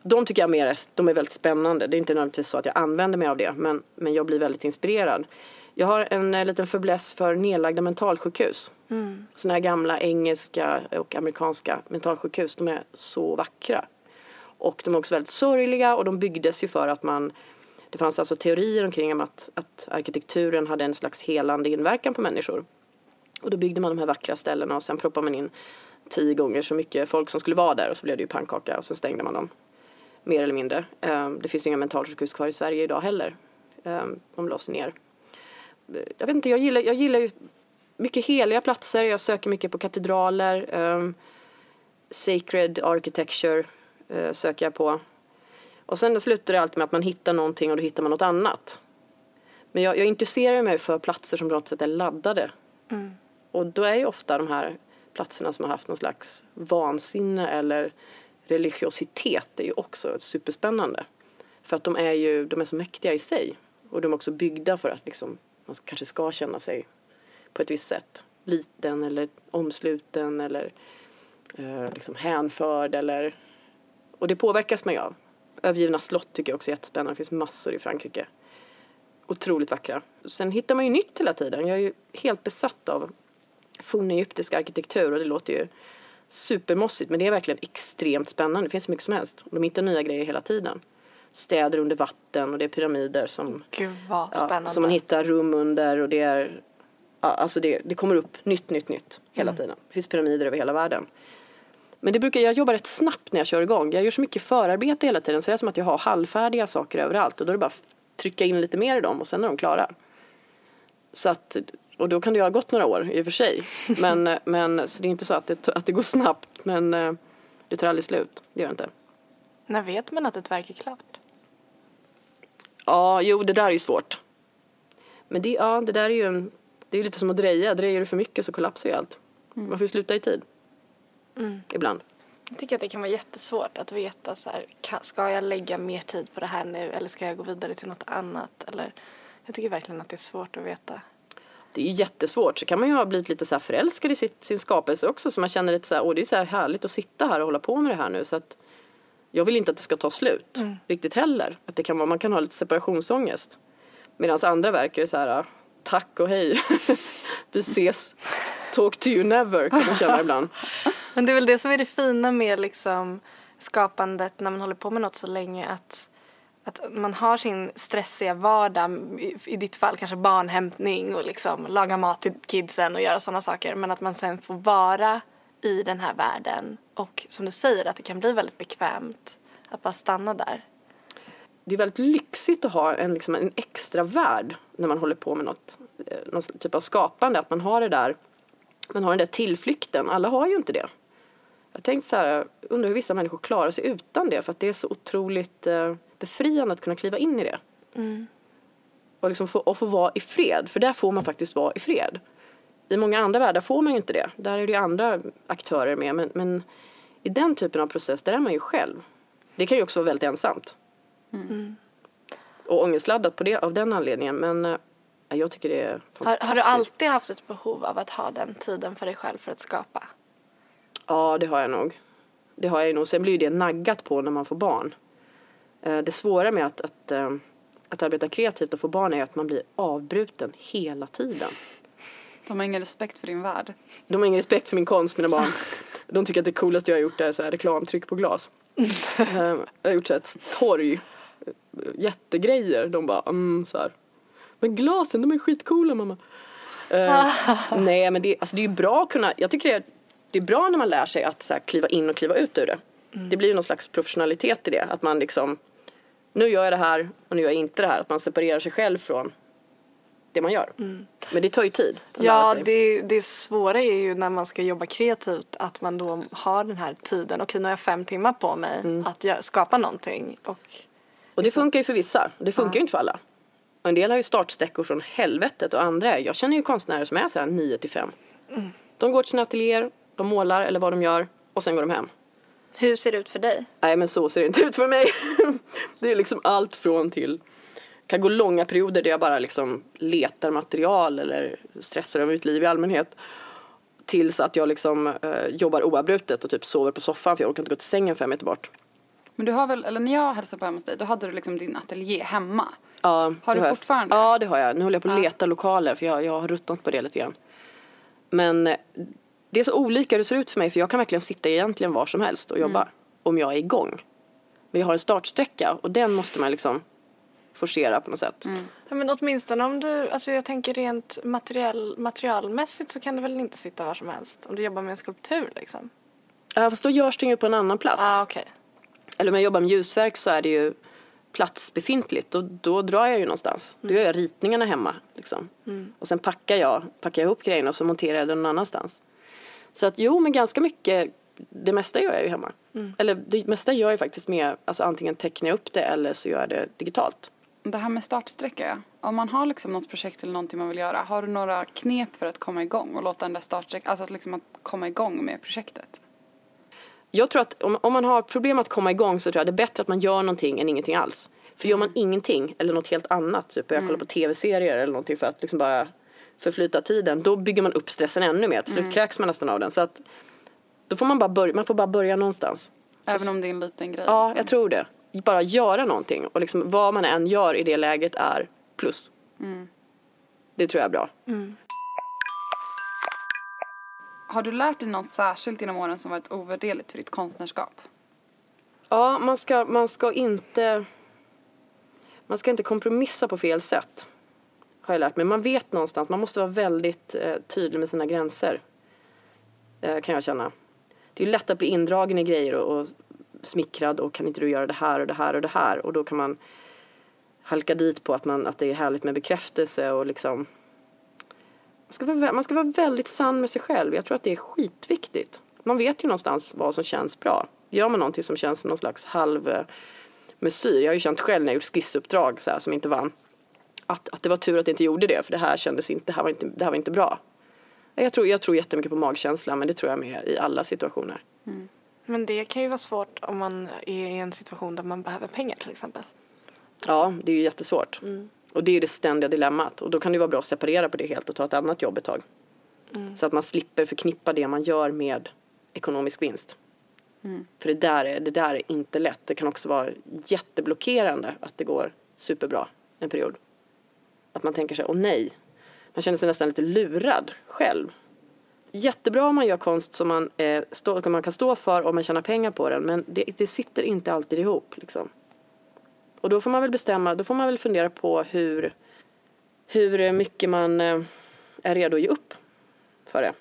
de tycker jag mer är, de är väldigt spännande. Det är inte nödvändigtvis så att jag använder mig av det, men, men jag blir väldigt inspirerad. Jag har en eh, liten fäbless för nedlagda mentalsjukhus. Mm. Sådana här gamla engelska och amerikanska mentalsjukhus, de är så vackra. Och de är också väldigt sorgliga och de byggdes ju för att man det fanns alltså teorier omkring att, att arkitekturen hade en slags helande inverkan på människor. Och då byggde man de här vackra ställena och sen proppade man in tio gånger så mycket folk som skulle vara där och så blev det ju pannkaka och så stängde man dem. Mer eller mindre. Ehm, det finns ju inga mentalsjukhus kvar i Sverige idag heller. Ehm, de lades ner. Jag vet inte, jag gillar, jag gillar ju mycket heliga platser. Jag söker mycket på katedraler. Um, sacred architecture uh, söker jag på. Och sen slutar det alltid med att man hittar någonting och då hittar man något annat. Men jag, jag intresserar mig för platser som på något sätt är laddade. Mm. Och då är ju ofta de här platserna som har haft någon slags vansinne eller religiositet är ju också superspännande. För att de är ju de är så mäktiga i sig. Och de är också byggda för att liksom, man kanske ska känna sig på ett visst sätt. Liten eller omsluten eller eh, liksom hänförd eller... Och det påverkas man ju av. Övergivna slott tycker jag också är jättespännande. Det finns massor i Frankrike. Otroligt vackra. Sen hittar man ju nytt hela tiden. Jag är ju helt besatt av fornegyptisk arkitektur och det låter ju supermossigt men det är verkligen extremt spännande. Det finns så mycket som helst. De hittar nya grejer hela tiden. Städer under vatten och det är pyramider som. Ja, som man hittar rum under och det är ja, alltså det, det kommer upp nytt, nytt, nytt hela mm. tiden. Det finns pyramider över hela världen. Men det brukar, jag jobbar rätt snabbt när jag kör igång. Jag gör så mycket förarbete hela tiden så det är som att jag har halvfärdiga saker överallt och då är det bara att trycka in lite mer i dem och sen är de klara. Så att, och då kan det ju ha gått några år i och för sig. Men, men så det är inte så att det, att det går snabbt men eh, det tar aldrig slut. Det gör det inte. När vet man att ett verk är klart? Ja, jo det där är ju svårt. Men det, ja, det där är ju det är lite som att dreja. Drejer du för mycket så kollapsar ju allt. Mm. Man får ju sluta i tid. Mm. Ibland. Jag tycker att det kan vara jättesvårt att veta så här, ska jag lägga mer tid på det här nu eller ska jag gå vidare till något annat? Eller, jag tycker verkligen att det är svårt att veta. Det är ju jättesvårt. Så kan man ju ha blivit lite så förälskad i sitt, sin skapelse också så man känner lite så här, åh det är så här härligt att sitta här och hålla på med det här nu så att jag vill inte att det ska ta slut mm. riktigt heller. Att det kan vara, man kan ha lite separationsångest. Medan andra verk är så här, tack och hej. Vi ses. Talk to you never kan man känna ibland. Men det är väl det som är det fina med liksom skapandet när man håller på med något så länge att att man har sin stressiga vardag, i ditt fall kanske barnhämtning och liksom laga mat till kidsen och göra sådana saker. Men att man sen får vara i den här världen och som du säger att det kan bli väldigt bekvämt att bara stanna där. Det är väldigt lyxigt att ha en, liksom, en extra värld när man håller på med något, eh, någon typ av skapande. Att man har det där, man har den där tillflykten. Alla har ju inte det. Jag tänkte så här, undrar hur vissa människor klarar sig utan det för att det är så otroligt eh, befriande att kunna kliva in i det. Mm. Och, liksom få, och få vara i fred, för där får man faktiskt vara i fred. I många andra världar får man ju inte det. Där är det ju andra aktörer med. Men, men i den typen av process, där är man ju själv. Det kan ju också vara väldigt ensamt. Mm. Och ångestladdat på det, av den anledningen. Men äh, jag tycker det är fantastiskt. Har, har, du alltid haft ett behov av att ha den tiden för dig själv för att skapa? Ja, det har jag nog. Det har jag nog. Sen blir ju det naggat på när man får barn. Eh, det svåra med att, att, eh, att arbeta kreativt och få barn är att man blir avbruten hela tiden. De har ingen respekt för din värld. De har ingen respekt för min konst, mina barn. De tycker att det coolaste jag har gjort är så här reklamtryck på glas. Eh, jag har gjort så här ett torg, jättegrejer. De bara mm, så här. Men glasen, de är skitcoola mamma. Uh, nej men det, alltså det är ju bra att kunna, jag tycker det är, det är bra när man lär sig att så här, kliva in och kliva ut ur det. Mm. Det blir ju någon slags professionalitet i det. Att man liksom, nu gör jag det här och nu gör jag inte det här. Att man separerar sig själv från det man gör. Mm. Men det tar ju tid. Ja, det, det svåra är ju när man ska jobba kreativt att man då har den här tiden. Okej, nu har jag fem timmar på mig mm. att skapa någonting. Och, och det liksom. funkar ju för vissa. Det funkar ju inte för alla. Och en del har ju startsträckor från helvetet och andra är, jag känner ju konstnärer som är så här 9 till 5. Mm. De går till sina ateljéer, de målar eller vad de gör och sen går de hem. Hur ser det ut för dig? Nej men så ser det inte ut för mig. det är liksom allt från till kan gå långa perioder där jag bara liksom letar material eller stressar över mitt liv i allmänhet. Tills att jag liksom eh, jobbar oavbrutet och typ sover på soffan för jag orkar inte gå till sängen fem meter bort. Men du har väl, eller när jag hälsade på hemma hos dig, då hade du liksom din ateljé hemma. Ja, Har du jag. fortfarande? Ja, det har jag. Nu håller jag på att Ja. leta lokaler för jag, jag har ruttnat på det lite grann. Men eh, det är så olika det ser ut för mig för jag kan verkligen sitta egentligen var som helst och jobba. Om jag är igång. Men jag har en startsträcka och den måste man liksom forcera på något sätt. Ja, men åtminstone om du, alltså jag tänker rent material, materialmässigt så kan du väl inte sitta var som helst om du jobbar med en skulptur liksom? Ja, fast då görs det ju på en annan plats. Ah, okej. Eller om jag jobbar med ljusverk så är det ju platsbefintligt och då drar jag ju någonstans. Då gör jag ritningarna hemma. Liksom. Och sen packar jag, packar jag ihop grejerna och så monterar jag det någon annanstans. Så att jo, men ganska mycket, det mesta gör jag ju hemma. Eller det mesta gör jag faktiskt med, alltså antingen tecknar jag upp det eller så gör jag det digitalt. Det här med startsträcka, om man har liksom något projekt eller någonting man vill göra, har du några knep för att komma igång och låta den där startsträckan, alltså att liksom att komma igång med projektet? Jag tror att om, om man har problem att komma igång så tror jag det är bättre att man gör någonting än ingenting alls. För gör man ingenting eller något helt annat, typ börjar kolla på tv-serier eller någonting för att liksom bara förflyta tiden, då bygger man upp stressen ännu mer. Till slut kräks man nästan av den. Så att då får man bara börja, man får bara börja någonstans. Även om det är en liten grej. Ja, liksom. jag tror det. Bara göra någonting och liksom vad man än gör i det läget är plus. Det tror jag är bra. Har du lärt dig något särskilt genom åren som varit ovärderligt för ditt konstnärskap? Ja, man ska, man ska inte man ska inte kompromissa på fel sätt. Har jag lärt mig. Man vet någonstans, man måste vara väldigt eh, tydlig med sina gränser. Eh, kan jag känna. Det är lätt att bli indragen i grejer och, och smickrad och kan inte du göra det här och det här och det här och då kan man halka dit på att, man, att det är härligt med bekräftelse och liksom man ska, vara, man ska vara väldigt sann med sig själv. Jag tror att det är skitviktigt. Man vet ju någonstans vad som känns bra. Gör man någonting som känns som någon slags halv eh, mesyr. Jag har ju känt själv när jag gjort skissuppdrag så här, som inte vann. Att, att det var tur att jag inte gjorde det för det här kändes inte, det här var inte, det här var inte bra. Jag tror, jag tror jättemycket på magkänsla men det tror jag med i alla situationer. Men det kan ju vara svårt om man är i en situation där man behöver pengar till exempel. Ja, det är ju jättesvårt. Och det är ju det ständiga dilemmat. Och då kan det vara bra att separera på det helt och ta ett annat jobb ett tag. Så att man slipper förknippa det man gör med ekonomisk vinst. För det där, är, det där är inte lätt. Det kan också vara jätteblockerande att det går superbra en period. Att man tänker sig, åh nej. Man känner sig nästan lite lurad själv. Jättebra om man gör konst som man, eh, stå, som man kan stå för och man tjänar pengar på den. Men det, det sitter inte alltid ihop liksom. Och då får man väl bestämma, då får man väl fundera på hur, hur mycket man eh, är redo att ge upp för det.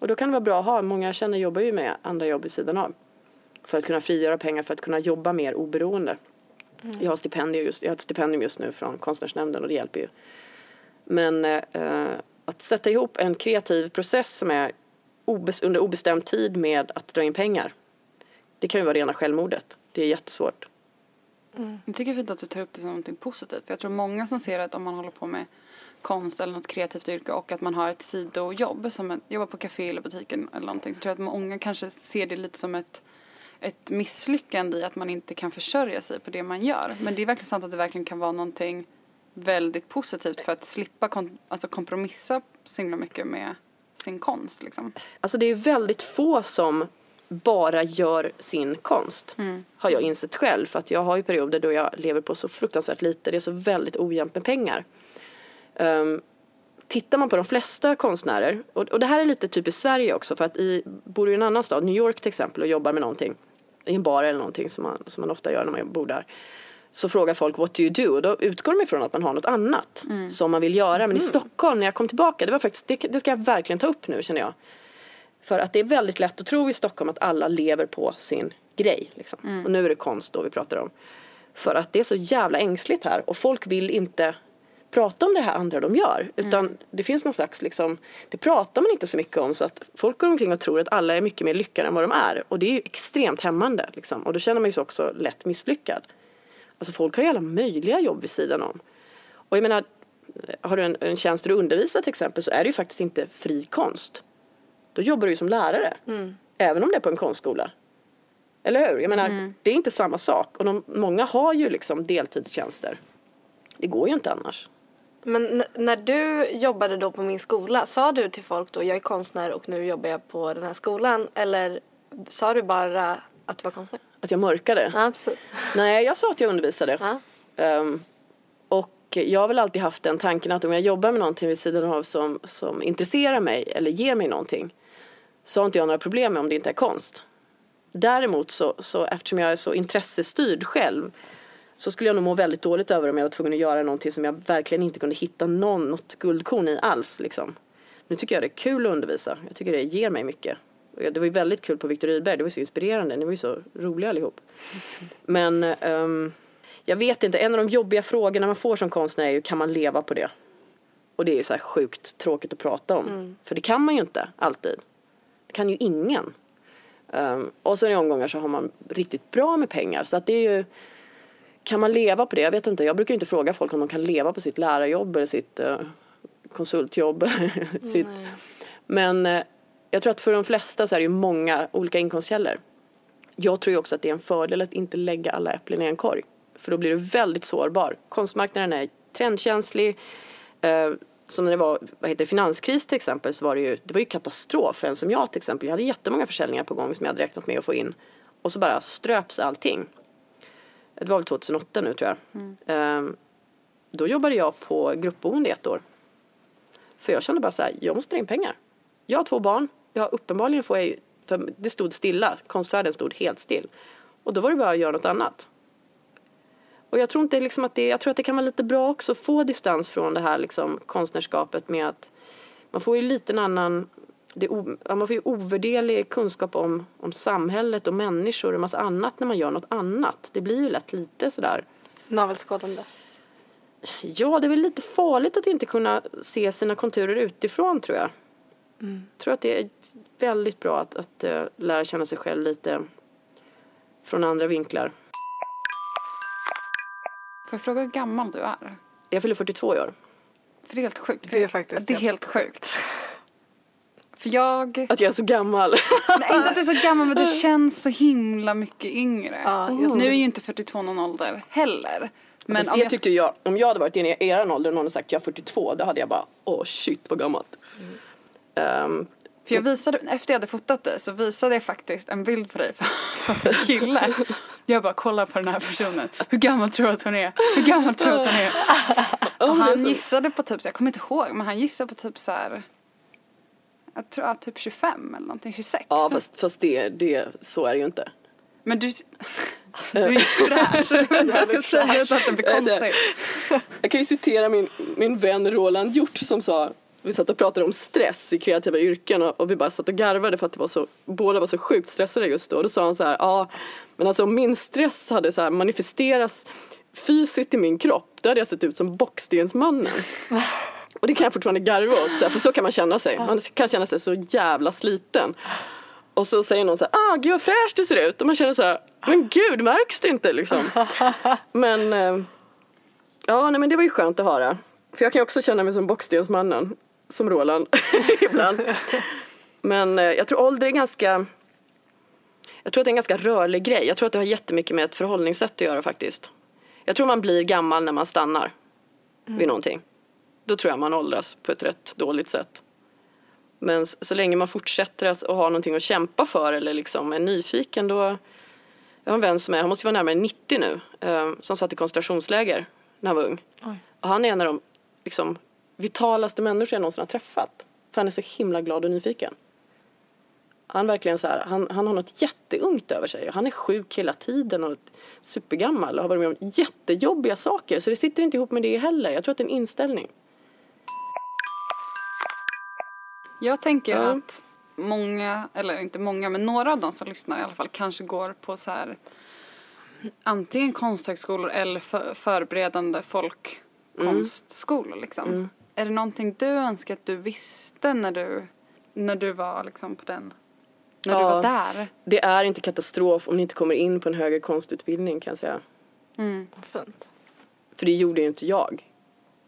Och då kan det vara bra att ha, många jag känner jobbar ju med andra jobb vid sidan av. För att kunna frigöra pengar, för att kunna jobba mer oberoende. Jag, har stipendier just, jag har ett stipendium just nu från Konstnärsnämnden och det hjälper ju. Men eh, att sätta ihop en kreativ process som är obes, under obestämd tid med att dra in pengar. Det kan ju vara rena självmordet. Det är jättesvårt. Jag tycker det är fint att du tar upp det som någonting positivt. För jag tror många som ser att om man håller på med konst eller något kreativt yrke och att man har ett sidojobb som att jobba på café eller butiken eller någonting så tror jag att många kanske ser det lite som ett, ett misslyckande i att man inte kan försörja sig på det man gör. Men det är verkligen sant att det verkligen kan vara någonting väldigt positivt för att slippa kon- alltså kompromissa så himla mycket med sin konst liksom. Alltså det är väldigt få som bara gör sin konst. Har jag insett själv. För att jag har ju perioder då jag lever på så fruktansvärt lite. Det är så väldigt ojämnt med pengar. Um, tittar man på de flesta konstnärer. Och, och det här är lite typiskt Sverige också. För att i, bor du i en annan stad, New York till exempel, och jobbar med någonting. I en bar eller någonting som man, som man ofta gör när man bor där. Så frågar folk what do you do? Och då utgår de ifrån att man har något annat som man vill göra. Men i Stockholm när jag kom tillbaka, det var faktiskt, det, det ska jag verkligen ta upp nu känner jag. För att det är väldigt lätt att tro i Stockholm att alla lever på sin grej. Liksom. Och nu är det konst då vi pratar om. För att det är så jävla ängsligt här och folk vill inte prata om det här andra de gör. Utan det finns någon slags liksom, det pratar man inte så mycket om så att folk går omkring och tror att alla är mycket mer lyckade än vad de är. Och det är ju extremt hämmande liksom. Och då känner man sig också lätt misslyckad. Alltså folk har ju alla möjliga jobb vid sidan om. Och jag menar, har du en, en tjänst där du undervisar till exempel så är det ju faktiskt inte fri konst. Då jobbar du ju som lärare. Även om det är på en konstskola. Eller hur? Jag menar, det är inte samma sak. Och de, många har ju liksom deltidstjänster. Det går ju inte annars. Men när du jobbade då på min skola, sa du till folk då jag är konstnär och nu jobbar jag på den här skolan? Eller sa du bara Att du var konstnär? Att jag mörkade? Ja, precis. Nej, jag sa att jag undervisade. Ja. Ehm, och jag har väl alltid haft den tanken att om jag jobbar med någonting vid sidan av som, som intresserar mig eller ger mig någonting så har inte jag några problem med om det inte är konst. Däremot så, så eftersom jag är så intressestyrd själv så skulle jag nog må väldigt dåligt över om jag var tvungen att göra någonting som jag verkligen inte kunde hitta någon, något guldkorn i alls. Liksom. Nu tycker jag det är kul att undervisa. Jag tycker det ger mig mycket. Det var ju väldigt kul på Viktor Rydberg. Det var ju så inspirerande. Ni var ju så roliga allihop. Men ehm, jag vet inte. En av de jobbiga frågorna man får som konstnär är ju kan man leva på det? Och det är så här sjukt tråkigt att prata om. För det kan man ju inte alltid. Det kan ju ingen. Ehm, och sen i omgångar så har man riktigt bra med pengar. Så att det är ju kan man leva på det? Jag vet inte. Jag brukar inte fråga folk om de kan leva på sitt lärarjobb eller sitt eh, konsultjobb. sitt. Men eh, jag tror att för de flesta så är det ju många olika inkomstkällor. Jag tror ju också att det är en fördel att inte lägga alla äpplen i en korg. För då blir du väldigt sårbar. Konstmarknaden är trendkänslig. Eh, som när det var vad heter det, finanskris till exempel så var det ju, det var ju katastrof. En som jag till exempel, jag hade jättemånga försäljningar på gång som jag hade räknat med att få in. Och så bara ströps allting. Det var väl 2008 nu tror jag. Mm. då jobbade jag på gruppboende i ett år. För jag kände bara så här, jag måste dra in pengar. Jag har två barn. Jag har uppenbarligen får jag ju, för det stod stilla. Konstvärlden stod helt still. Och då var det bara att göra något annat. Och jag tror inte liksom att det, jag tror att det kan vara lite bra också att få distans från det här liksom konstnärskapet med att man får ju lite en annan, man får ju ovärderlig kunskap om, om samhället och människor och massa annat när man gör något annat. Det blir ju lätt lite sådär Navelskådande. Ja, det är väl lite farligt att inte kunna se sina konturer utifrån tror jag. Jag tror att det är väldigt bra att, att eh, lära känna sig själv lite från andra vinklar. Får jag fråga hur gammal du är? Jag fyller 42 i år. För det är helt sjukt. Det är faktiskt Det är helt sjukt. För jag... Att jag är så gammal. Nej, inte att du är så gammal men du känns så himla mycket yngre. Ja, just Nu är ju inte 42 någon ålder heller. Men Fast om det jag tyckte jag, om jag hade varit i er ålder och någon hade sagt jag är 42, då hade jag bara åh shit vad gammalt. Ehm, För jag visade, efter jag hade fotat dig så visade jag faktiskt en bild på dig för en kille. Jag bara kolla på den här personen. Hur gammal tror du att hon är? Hur gammal tror du att hon är? Och han gissade på typ, så jag kommer inte ihåg, men han gissade på typ så här. Jag tror att typ 25 eller någonting, 26. ja fast, fast det, det, så är det ju inte. Men du, du är ju fräsch. Jag ska säga utan att det blir konstigt. Jag kan ju citera min, min vän Roland Hjort som sa vi satt och pratade om stress i kreativa yrken och, och vi bara satt och garvade för att det var så, båda var så sjukt stressade just då. Och då sa han så här, ja men alltså om min stress hade så här manifesterats fysiskt i min kropp då hade jag sett ut som Bockstensmannen. Och det kan jag fortfarande garva åt, så här, för så kan man känna sig. Man kan känna sig så jävla sliten. Och så säger någon så här, ah gud vad fräsch du ser ut. Och man känner så här, men gud märks det inte liksom? Men eh, Ja, nej, men det var ju skönt att höra. För jag kan ju också känna mig som Bockstensmannen, som Roland, ibland. Men eh, jag tror ålder är ganska... Jag tror att det är en ganska rörlig grej. Jag tror att det har jättemycket med ett förhållningssätt att göra faktiskt. Jag tror man blir gammal när man stannar vid någonting. Då tror jag man åldras på ett rätt dåligt sätt. Men så länge man fortsätter att, ha någonting att kämpa för eller liksom är nyfiken då... Jag har en vän som är, han måste vara närmare 90 nu, eh, som satt i koncentrationsläger när han var ung. Och han är en av de liksom, vitalaste människor jag någonsin har träffat. För han är så himla glad och nyfiken. Han verkligen så här, han, han har något jätteungt över sig. Han är sjuk hela tiden och supergammal och har varit med om jättejobbiga saker. Så det sitter inte ihop med det heller. Jag tror att det är en inställning. Jag tänker Ja. att många, eller inte många, men några av de som lyssnar i alla fall kanske går på så här antingen konsthögskolor eller för, förberedande folkkonstskolor liksom. Är det någonting du önskar att du visste när du, när du var liksom på den, när du Ja. var där? Det är inte katastrof om ni inte kommer in på en högre konstutbildning kan jag säga. Mm. Fint. För det gjorde ju inte jag.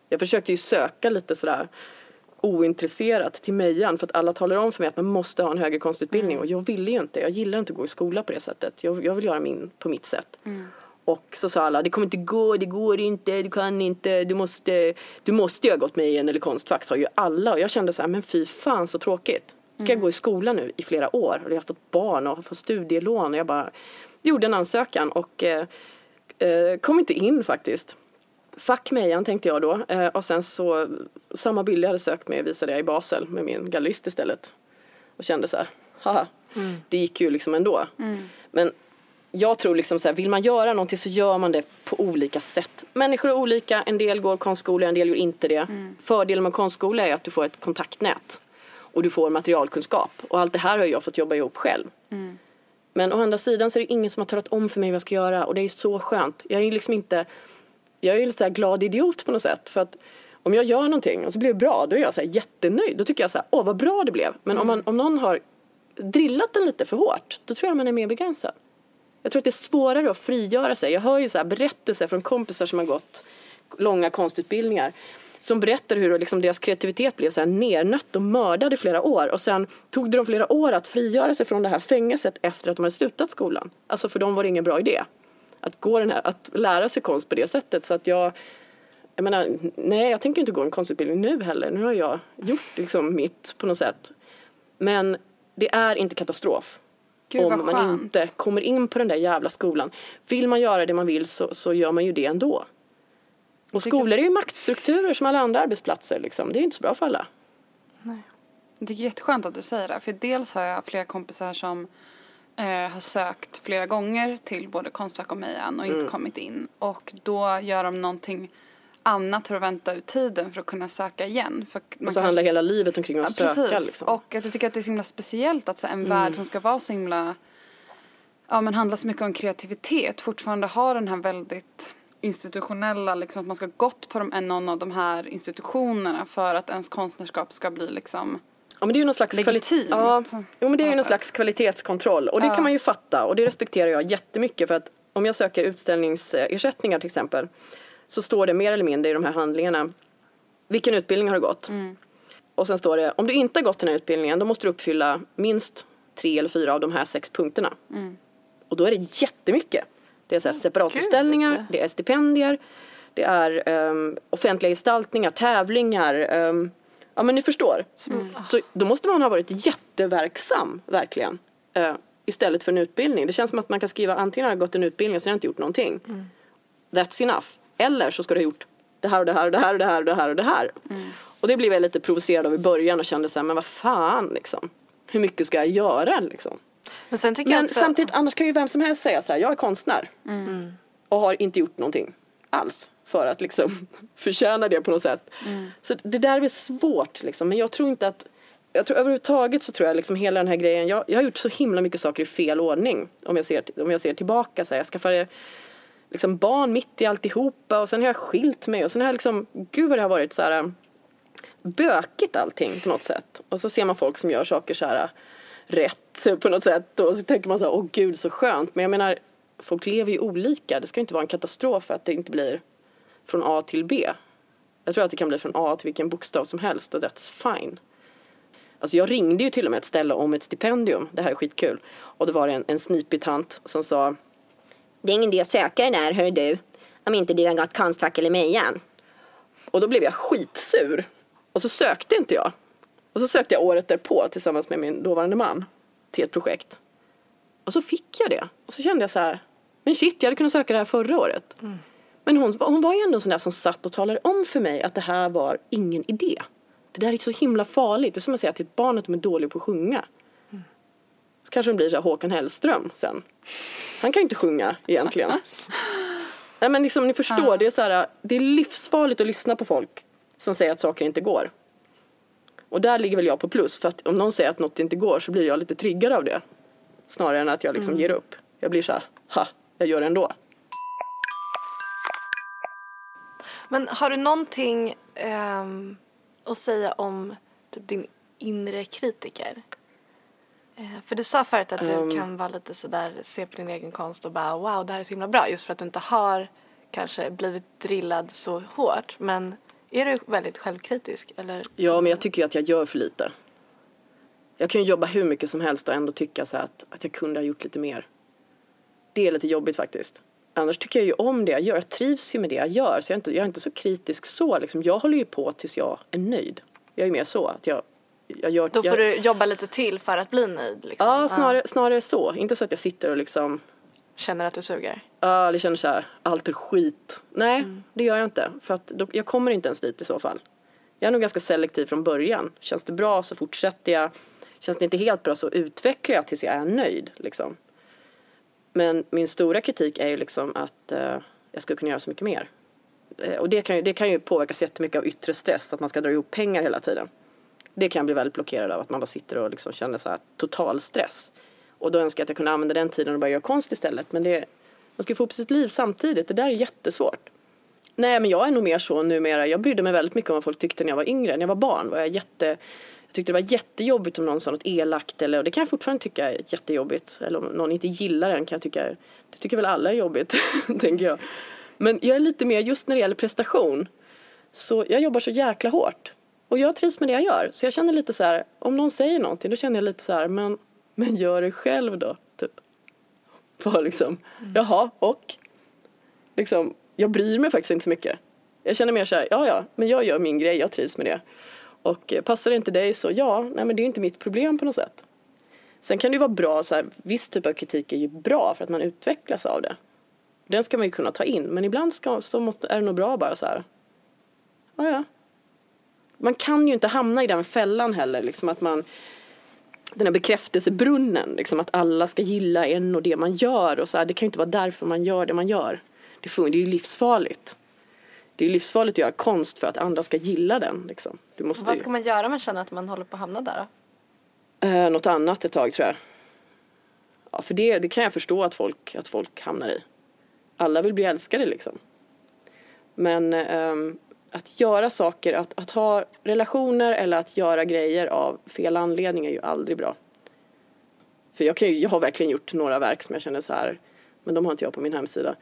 Jag försökte ju söka lite sådär ointresserat till Mejan för att alla talar om för mig att man måste ha en högre konstutbildning och jag ville ju inte. Jag gillar inte att gå i skola på det sättet. Jag, jag vill göra min på mitt sätt. Och så sa alla, det kommer inte gå, det går inte, du kan inte, du måste, du måste ju ha gått med i en eller konstfack sa ju alla och jag kände så här, men fy fan så tråkigt. Ska jag gå i skolan nu i flera år och jag har fått barn och har fått studielån och jag bara gjorde en ansökan och eh, eh, kom inte in faktiskt. Fuck mejan tänkte jag då eh, och sen så samma bild jag hade sökt med visade jag i Basel med min gallerist istället. Och kände så här, haha, det gick ju liksom ändå. Men jag tror liksom så här, vill man göra någonting så gör man det på olika sätt. Människor är olika, en del går konstskola, en del gör inte det. Fördelen med konstskola är att du får ett kontaktnät. Och du får materialkunskap. Och allt det här har jag fått jobba ihop själv. Men å andra sidan så är det ingen som har talat om för mig vad jag ska göra och det är så skönt. Jag är liksom inte, jag är ju så glad idiot på något sätt. För att om jag gör någonting och så blir det bra, då är jag så här jättenöjd. Då tycker jag så här, åh vad bra det blev. Men om, man, om någon har drillat den lite för hårt, då tror jag man är mer begränsad. Jag tror att det är svårare att frigöra sig. Jag hör ju så berättelser från kompisar som har gått långa konstutbildningar som berättar hur liksom deras kreativitet blev så här nernött och mördad i flera år och sen tog det dem flera år att frigöra sig från det här fängelset efter att de hade slutat skolan. Alltså för dem var det ingen bra idé att, gå den här, att lära sig konst på det sättet så att jag jag menar, nej jag tänker inte gå en konstutbildning nu heller. Nu har jag gjort liksom mitt på något sätt. Men det är inte katastrof. Gud, om man skönt. inte kommer in på den där jävla skolan. Vill man göra det man vill så, så gör man ju det ändå. Och skolor är ju maktstrukturer som alla andra arbetsplatser liksom. Det är inte så bra för alla. Det är jätteskönt att du säger det. För dels har jag flera kompisar som eh, har sökt flera gånger till både Konstfack och Mejan och inte Mm. kommit in. Och då gör de någonting annat för att vänta ut tiden för att kunna söka igen. För man Och så kan- handlar hela livet omkring att Ja, söka precis. liksom. Och att jag tycker att det är så himla speciellt att så en Mm. värld som ska vara så himla, ja men handlar så mycket om kreativitet fortfarande har den här väldigt institutionella, liksom att man ska gått på de, någon av de här institutionerna för att ens konstnärskap ska bli liksom Ja men det är ju någon slags kvali- ja, jo, men det är ju någon slags kvalitetskontroll och det Ja. kan man ju fatta och det respekterar jag jättemycket för att om jag söker utställningsersättningar till exempel så står det mer eller mindre i de här handlingarna vilken utbildning har du gått? Och sen står det om du inte har gått den här utbildningen då måste du uppfylla minst tre eller fyra av de här sex punkterna. Och då är det jättemycket. Det är så här separatutställningar, Gud. det är stipendier, det är ehm, offentliga gestaltningar, tävlingar. ehm, ja men ni förstår. Så då måste man ha varit jätteverksam, verkligen. eh, istället för en utbildning. Det känns som att man kan skriva antingen har jag gått en utbildning och sen har jag inte gjort någonting. That's enough. Eller så ska du ha gjort det här och det här och det här och det här och det här och det här. Och det blev jag lite provocerad av i början och kände så här, men vad fan liksom. Hur mycket ska jag göra liksom? Men sen tycker jag Men också... samtidigt, annars kan ju vem som helst säga så här, jag är konstnär. Och har inte gjort någonting alls för att liksom förtjäna det på något sätt. Så det där är svårt liksom, men jag tror inte att jag tror överhuvudtaget så tror jag liksom hela den här grejen, jag, jag har gjort så himla mycket saker i fel ordning. Om jag ser, om jag ser tillbaka så här, jag skaffade liksom barn mitt i alltihopa och sen har jag skilt mig och sen har jag liksom, gud vad det har varit så här bökigt allting på något sätt. Och så ser man folk som gör saker så här rätt på något sätt och så tänker man så här, åh gud så skönt. Men jag menar, folk lever ju olika. Det ska inte vara en katastrof att det inte blir från A till B. Jag tror att det kan bli från A till vilken bokstav som helst och that's fine. Alltså jag ringde ju till och med ett ställe om ett stipendium. Det här är skitkul. Och det var en, en snipig tant som sa Det är ingen idé att söka den där, hör du. Om inte du har gått Konstfack eller Mejan. Och då blev jag skitsur. Och så sökte inte jag. Och så sökte jag året därpå tillsammans med min dåvarande man till ett projekt. Och så fick jag det. Och så kände jag så här, men shit, jag hade kunnat söka det här förra året. Mm. Men hon, hon var ju ändå en sån där som satt och talade om för mig att det här var ingen idé. Det där är så himla farligt. Det är som att säga till ett barn att de är dåliga på att sjunga. Så kanske de blir så här Håkan Hellström sen. Han kan ju inte sjunga egentligen. Nej men liksom ni förstår, det är så här, det är livsfarligt att lyssna på folk som säger att saker inte går. Och där ligger väl jag på plus för att om någon säger att något inte går så blir jag lite triggad av det. Snarare än att jag liksom ger upp. Jag blir så här, ha, jag gör det ändå. Men har du någonting ehm, att säga om typ, din inre kritiker? Eh, för du sa förut att du Ehm. kan vara lite sådär, se på din egen konst och bara wow, det här är så himla bra. Just för att du inte har kanske blivit drillad så hårt. Men är du väldigt självkritisk? Eller? Ja, men jag tycker ju att jag gör för lite. Jag kan ju jobba hur mycket som helst och ändå tycka så att, att jag kunde ha gjort lite mer. Det är lite jobbigt faktiskt. Annars tycker jag ju om det jag gör. Jag trivs ju med det jag gör. Så jag är inte, jag är inte så kritisk så. Liksom. Jag håller ju på tills jag är nöjd. Jag är mer så att jag jag gör... Då får jag, du jobba lite till för att bli nöjd liksom. Ja, snarare, snarare så. Inte så att jag sitter och liksom Känner att du suger. Ja, det känner så här, allt är skit. Nej, det gör jag inte. För att då, jag kommer inte ens dit i så fall. Jag är nog ganska selektiv från början. Känns det bra så fortsätter jag. Känns det inte helt bra så utvecklar jag tills jag är nöjd. Liksom. Men min stora kritik är ju liksom att eh, jag skulle kunna göra så mycket mer. Eh, och det kan, ju, det kan ju påverkas jättemycket av yttre stress, att man ska dra ihop pengar hela tiden. Det kan jag bli väldigt blockerad av, att man bara sitter och liksom känner så här total stress. Och då önskar jag att jag kunde använda den tiden och börja göra konst istället. Men det, man ska få upp sitt liv samtidigt, det där är jättesvårt. Nej men jag är nog mer så numera, jag brydde mig väldigt mycket om vad folk tyckte när jag var yngre. När jag var barn var jag jätte, jag tyckte det var jättejobbigt om någon sa något elakt eller, och det kan jag fortfarande tycka är jättejobbigt. Eller om någon inte gillar den kan jag tycka, det tycker väl alla är jobbigt, tänker jag. Men jag är lite mer, just när det gäller prestation, så jag jobbar så jäkla hårt. Och jag trivs med det jag gör. Så jag känner lite så här, om någon säger någonting då känner jag lite så här, men, men gör det själv då. Typ. Bara liksom, mm. jaha, och? Liksom, jag bryr mig faktiskt inte så mycket. Jag känner mer så här, ja ja, men jag gör min grej, jag trivs med det. Och passar det inte dig så ja, nej men det är inte mitt problem på något sätt. Sen kan det ju vara bra, så här, viss typ av kritik är ju bra för att man utvecklas av det. Den ska man ju kunna ta in, men ibland ska, så måste, är det nog bra bara så här, ja ja. Man kan ju inte hamna i den fällan heller, liksom att man den här bekräftelsebrunnen, liksom att alla ska gilla en och det man gör och så här, det kan ju inte vara därför man gör det man gör. Det, fun- det är ju livsfarligt. Det är livsfarligt att göra konst för att andra ska gilla den. Liksom. Du måste Vad ska man göra om man känner att man håller på att hamna där då? eh, något annat ett tag tror jag. Ja, för det, det kan jag förstå att folk, att folk hamnar i. Alla vill bli älskade liksom. Men ehm, att göra saker, att, att ha relationer eller att göra grejer av fel anledning är ju aldrig bra. För jag, kan ju, jag har verkligen gjort några verk som jag känner så här, men de har inte jag på min hemsida.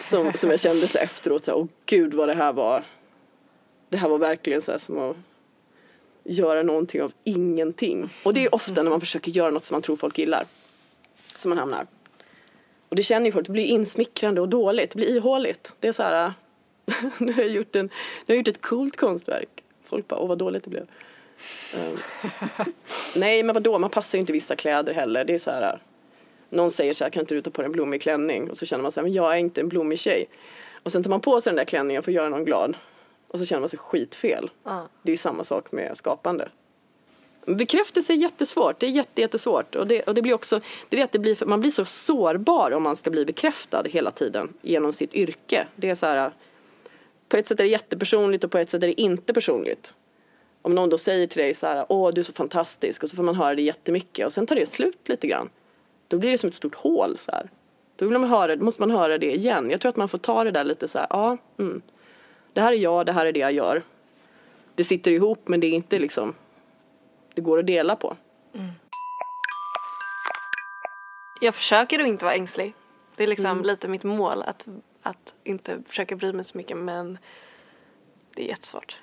Som, som jag kände så efteråt, så här, åh gud vad det här var. Det här var verkligen så här som att göra någonting av ingenting. Och det är ofta när man försöker göra något som man tror folk gillar. Som man hamnar. Och det känner ju folk, det blir insmickrande och dåligt, det blir ihåligt. Det är så här, nu har jag gjort, en, nu har jag gjort ett coolt konstverk. Folk bara, åh vad dåligt det blev. Ehm, nej men vadå, man passar ju inte vissa kläder heller. Det är så här, någon säger så här, kan inte du ta på dig en blommig klänning? Och så känner man så här, men jag är inte en blommig tjej. Och sen tar man på sig den där klänningen för att göra någon glad. Och så känner man sig skitfel. Ja. Det är samma sak med skapande. Bekräftelse är jättesvårt, det är jätte, jättesvårt. Och det, och det blir också, det är att det blir, man blir så sårbar om man ska bli bekräftad hela tiden genom sitt yrke. Det är så här, på ett sätt är det jättepersonligt och på ett sätt är det inte personligt. Om någon då säger till dig så här, åh du är så fantastisk och så får man höra det jättemycket och sen tar det slut lite grann. Då blir det som ett stort hål så här. Då vill man höra, då måste man höra det igen. Jag tror att man får ta det där lite så här, ja, mm. det här är jag, det här är det jag gör. Det sitter ihop men det är inte liksom, det går att dela på. Jag försöker att inte vara ängslig. Det är liksom Mm. lite mitt mål att, att inte försöka bry mig så mycket men det är jättesvårt.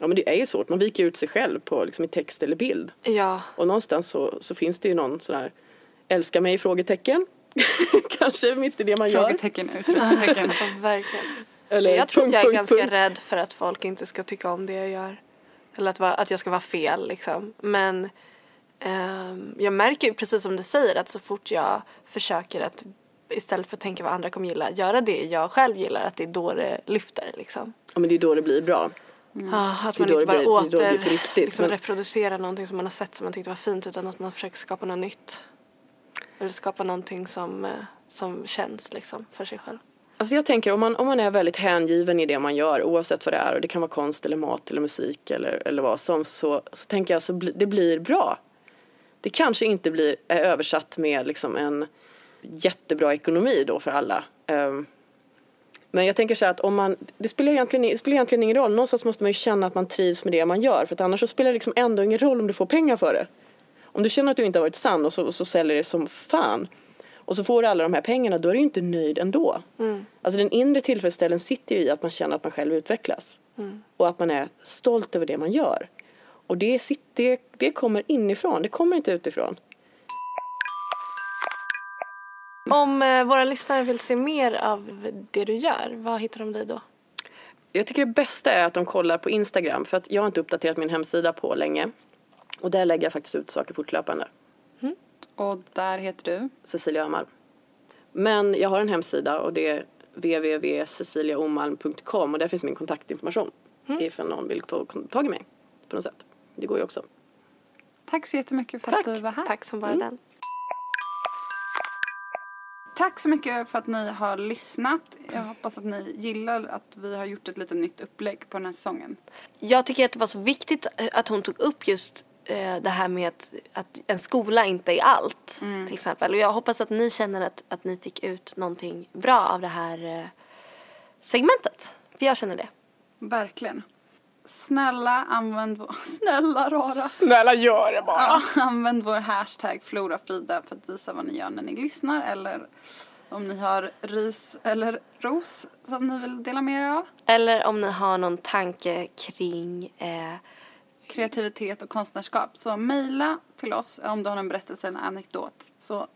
Ja men det är ju svårt, man viker ut sig själv på liksom, i text eller bild. Ja, Och någonstans så, så finns det ju någon sån här, älska mig? frågetecken. Kanske mitt i det man gör. Frågetecken, utropstecken. ja, verkligen. Eller jag tror att punkt, jag är punkt, ganska punkt. rädd för att folk inte ska tycka om det jag gör. Eller att, vara- att jag ska vara fel liksom. Men ehm, jag märker ju precis som du säger att så fort jag försöker att istället för att tänka vad andra kommer gilla, göra det jag själv gillar, att det är då det lyfter liksom. Ja men det är då det blir bra. Ah, att man inte bara blir- det åter riktigt, liksom men- reproducerar någonting som man har sett som man tyckte var fint utan att man försöker skapa något nytt. Eller skapa någonting som, eh, som känns liksom för sig själv. Alltså jag tänker om man, om man är väldigt hängiven i det man gör oavsett vad det är och det kan vara konst eller mat eller musik eller, eller vad som så, så tänker jag så bli, det blir bra. Det kanske inte blir översatt med liksom en jättebra ekonomi då för alla. Ehm, men jag tänker så här att om man, det spelar, egentligen, det spelar egentligen ingen roll. Någonstans måste man ju känna att man trivs med det man gör. För att annars så spelar det liksom ändå ingen roll om du får pengar för det. Om du känner att du inte har varit sann och så, så säljer det som fan. Och så får du alla de här pengarna, då är du inte nöjd ändå. Alltså den inre tillfredsställelsen sitter ju i att man känner att man själv utvecklas. Och att man är stolt över det man gör. Och det, det, det kommer inifrån, det kommer inte utifrån. Om eh, våra lyssnare vill se mer av det du gör, vad hittar de dig då? Jag tycker det bästa är att de kollar på Instagram för att jag har inte uppdaterat min hemsida på länge. Och där lägger jag faktiskt ut saker fortlöpande. Och där heter du? Cecilia Öhmalm. Men jag har en hemsida och det är www.ceciliaomalm.com och där finns min kontaktinformation. Ifall någon vill få tag i mig på något sätt. Det går ju också. Tack så jättemycket för Tack. att du var här. Tack som bara den. Tack så mycket för att ni har lyssnat. Jag hoppas att ni gillar att vi har gjort ett lite nytt upplägg på den här säsongen. Jag tycker att det var så viktigt att hon tog upp just eh, det här med att, att en skola inte är allt. Till exempel. Och jag hoppas att ni känner att, att ni fick ut någonting bra av det här eh, segmentet. För jag känner det. Verkligen. Snälla använd vår... Snälla rara. Snälla gör det bara! Ja, använd vår hashtag Florafrida för att visa vad ni gör när ni lyssnar eller om ni har ris eller ros som ni vill dela med er av. Eller om ni har någon tanke kring eh, Kreativitet och konstnärskap. Så mejla till oss om du har en berättelse eller en anekdot så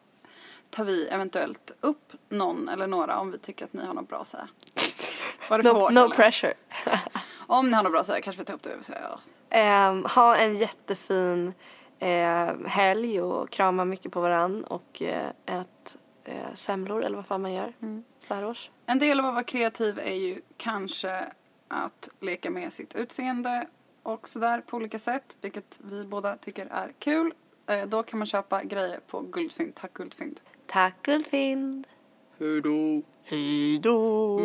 tar vi eventuellt upp någon eller några om vi tycker att ni har något bra att säga. Var det no, hårt, no eller? pressure. Om ni har något bra att säga kanske vi tar upp det. ja. Ehm, ha en jättefin eh, helg och krama mycket på varann och eh, ät eh, semlor eller vad fan man gör så här års. En del av att vara kreativ är ju kanske att leka med sitt utseende och sådär på olika sätt, vilket vi båda tycker är kul. Då kan man köpa grejer på Guldfynd. Tack Guldfynd. Tack Guldfynd! Hejdå! Hejdå! Ett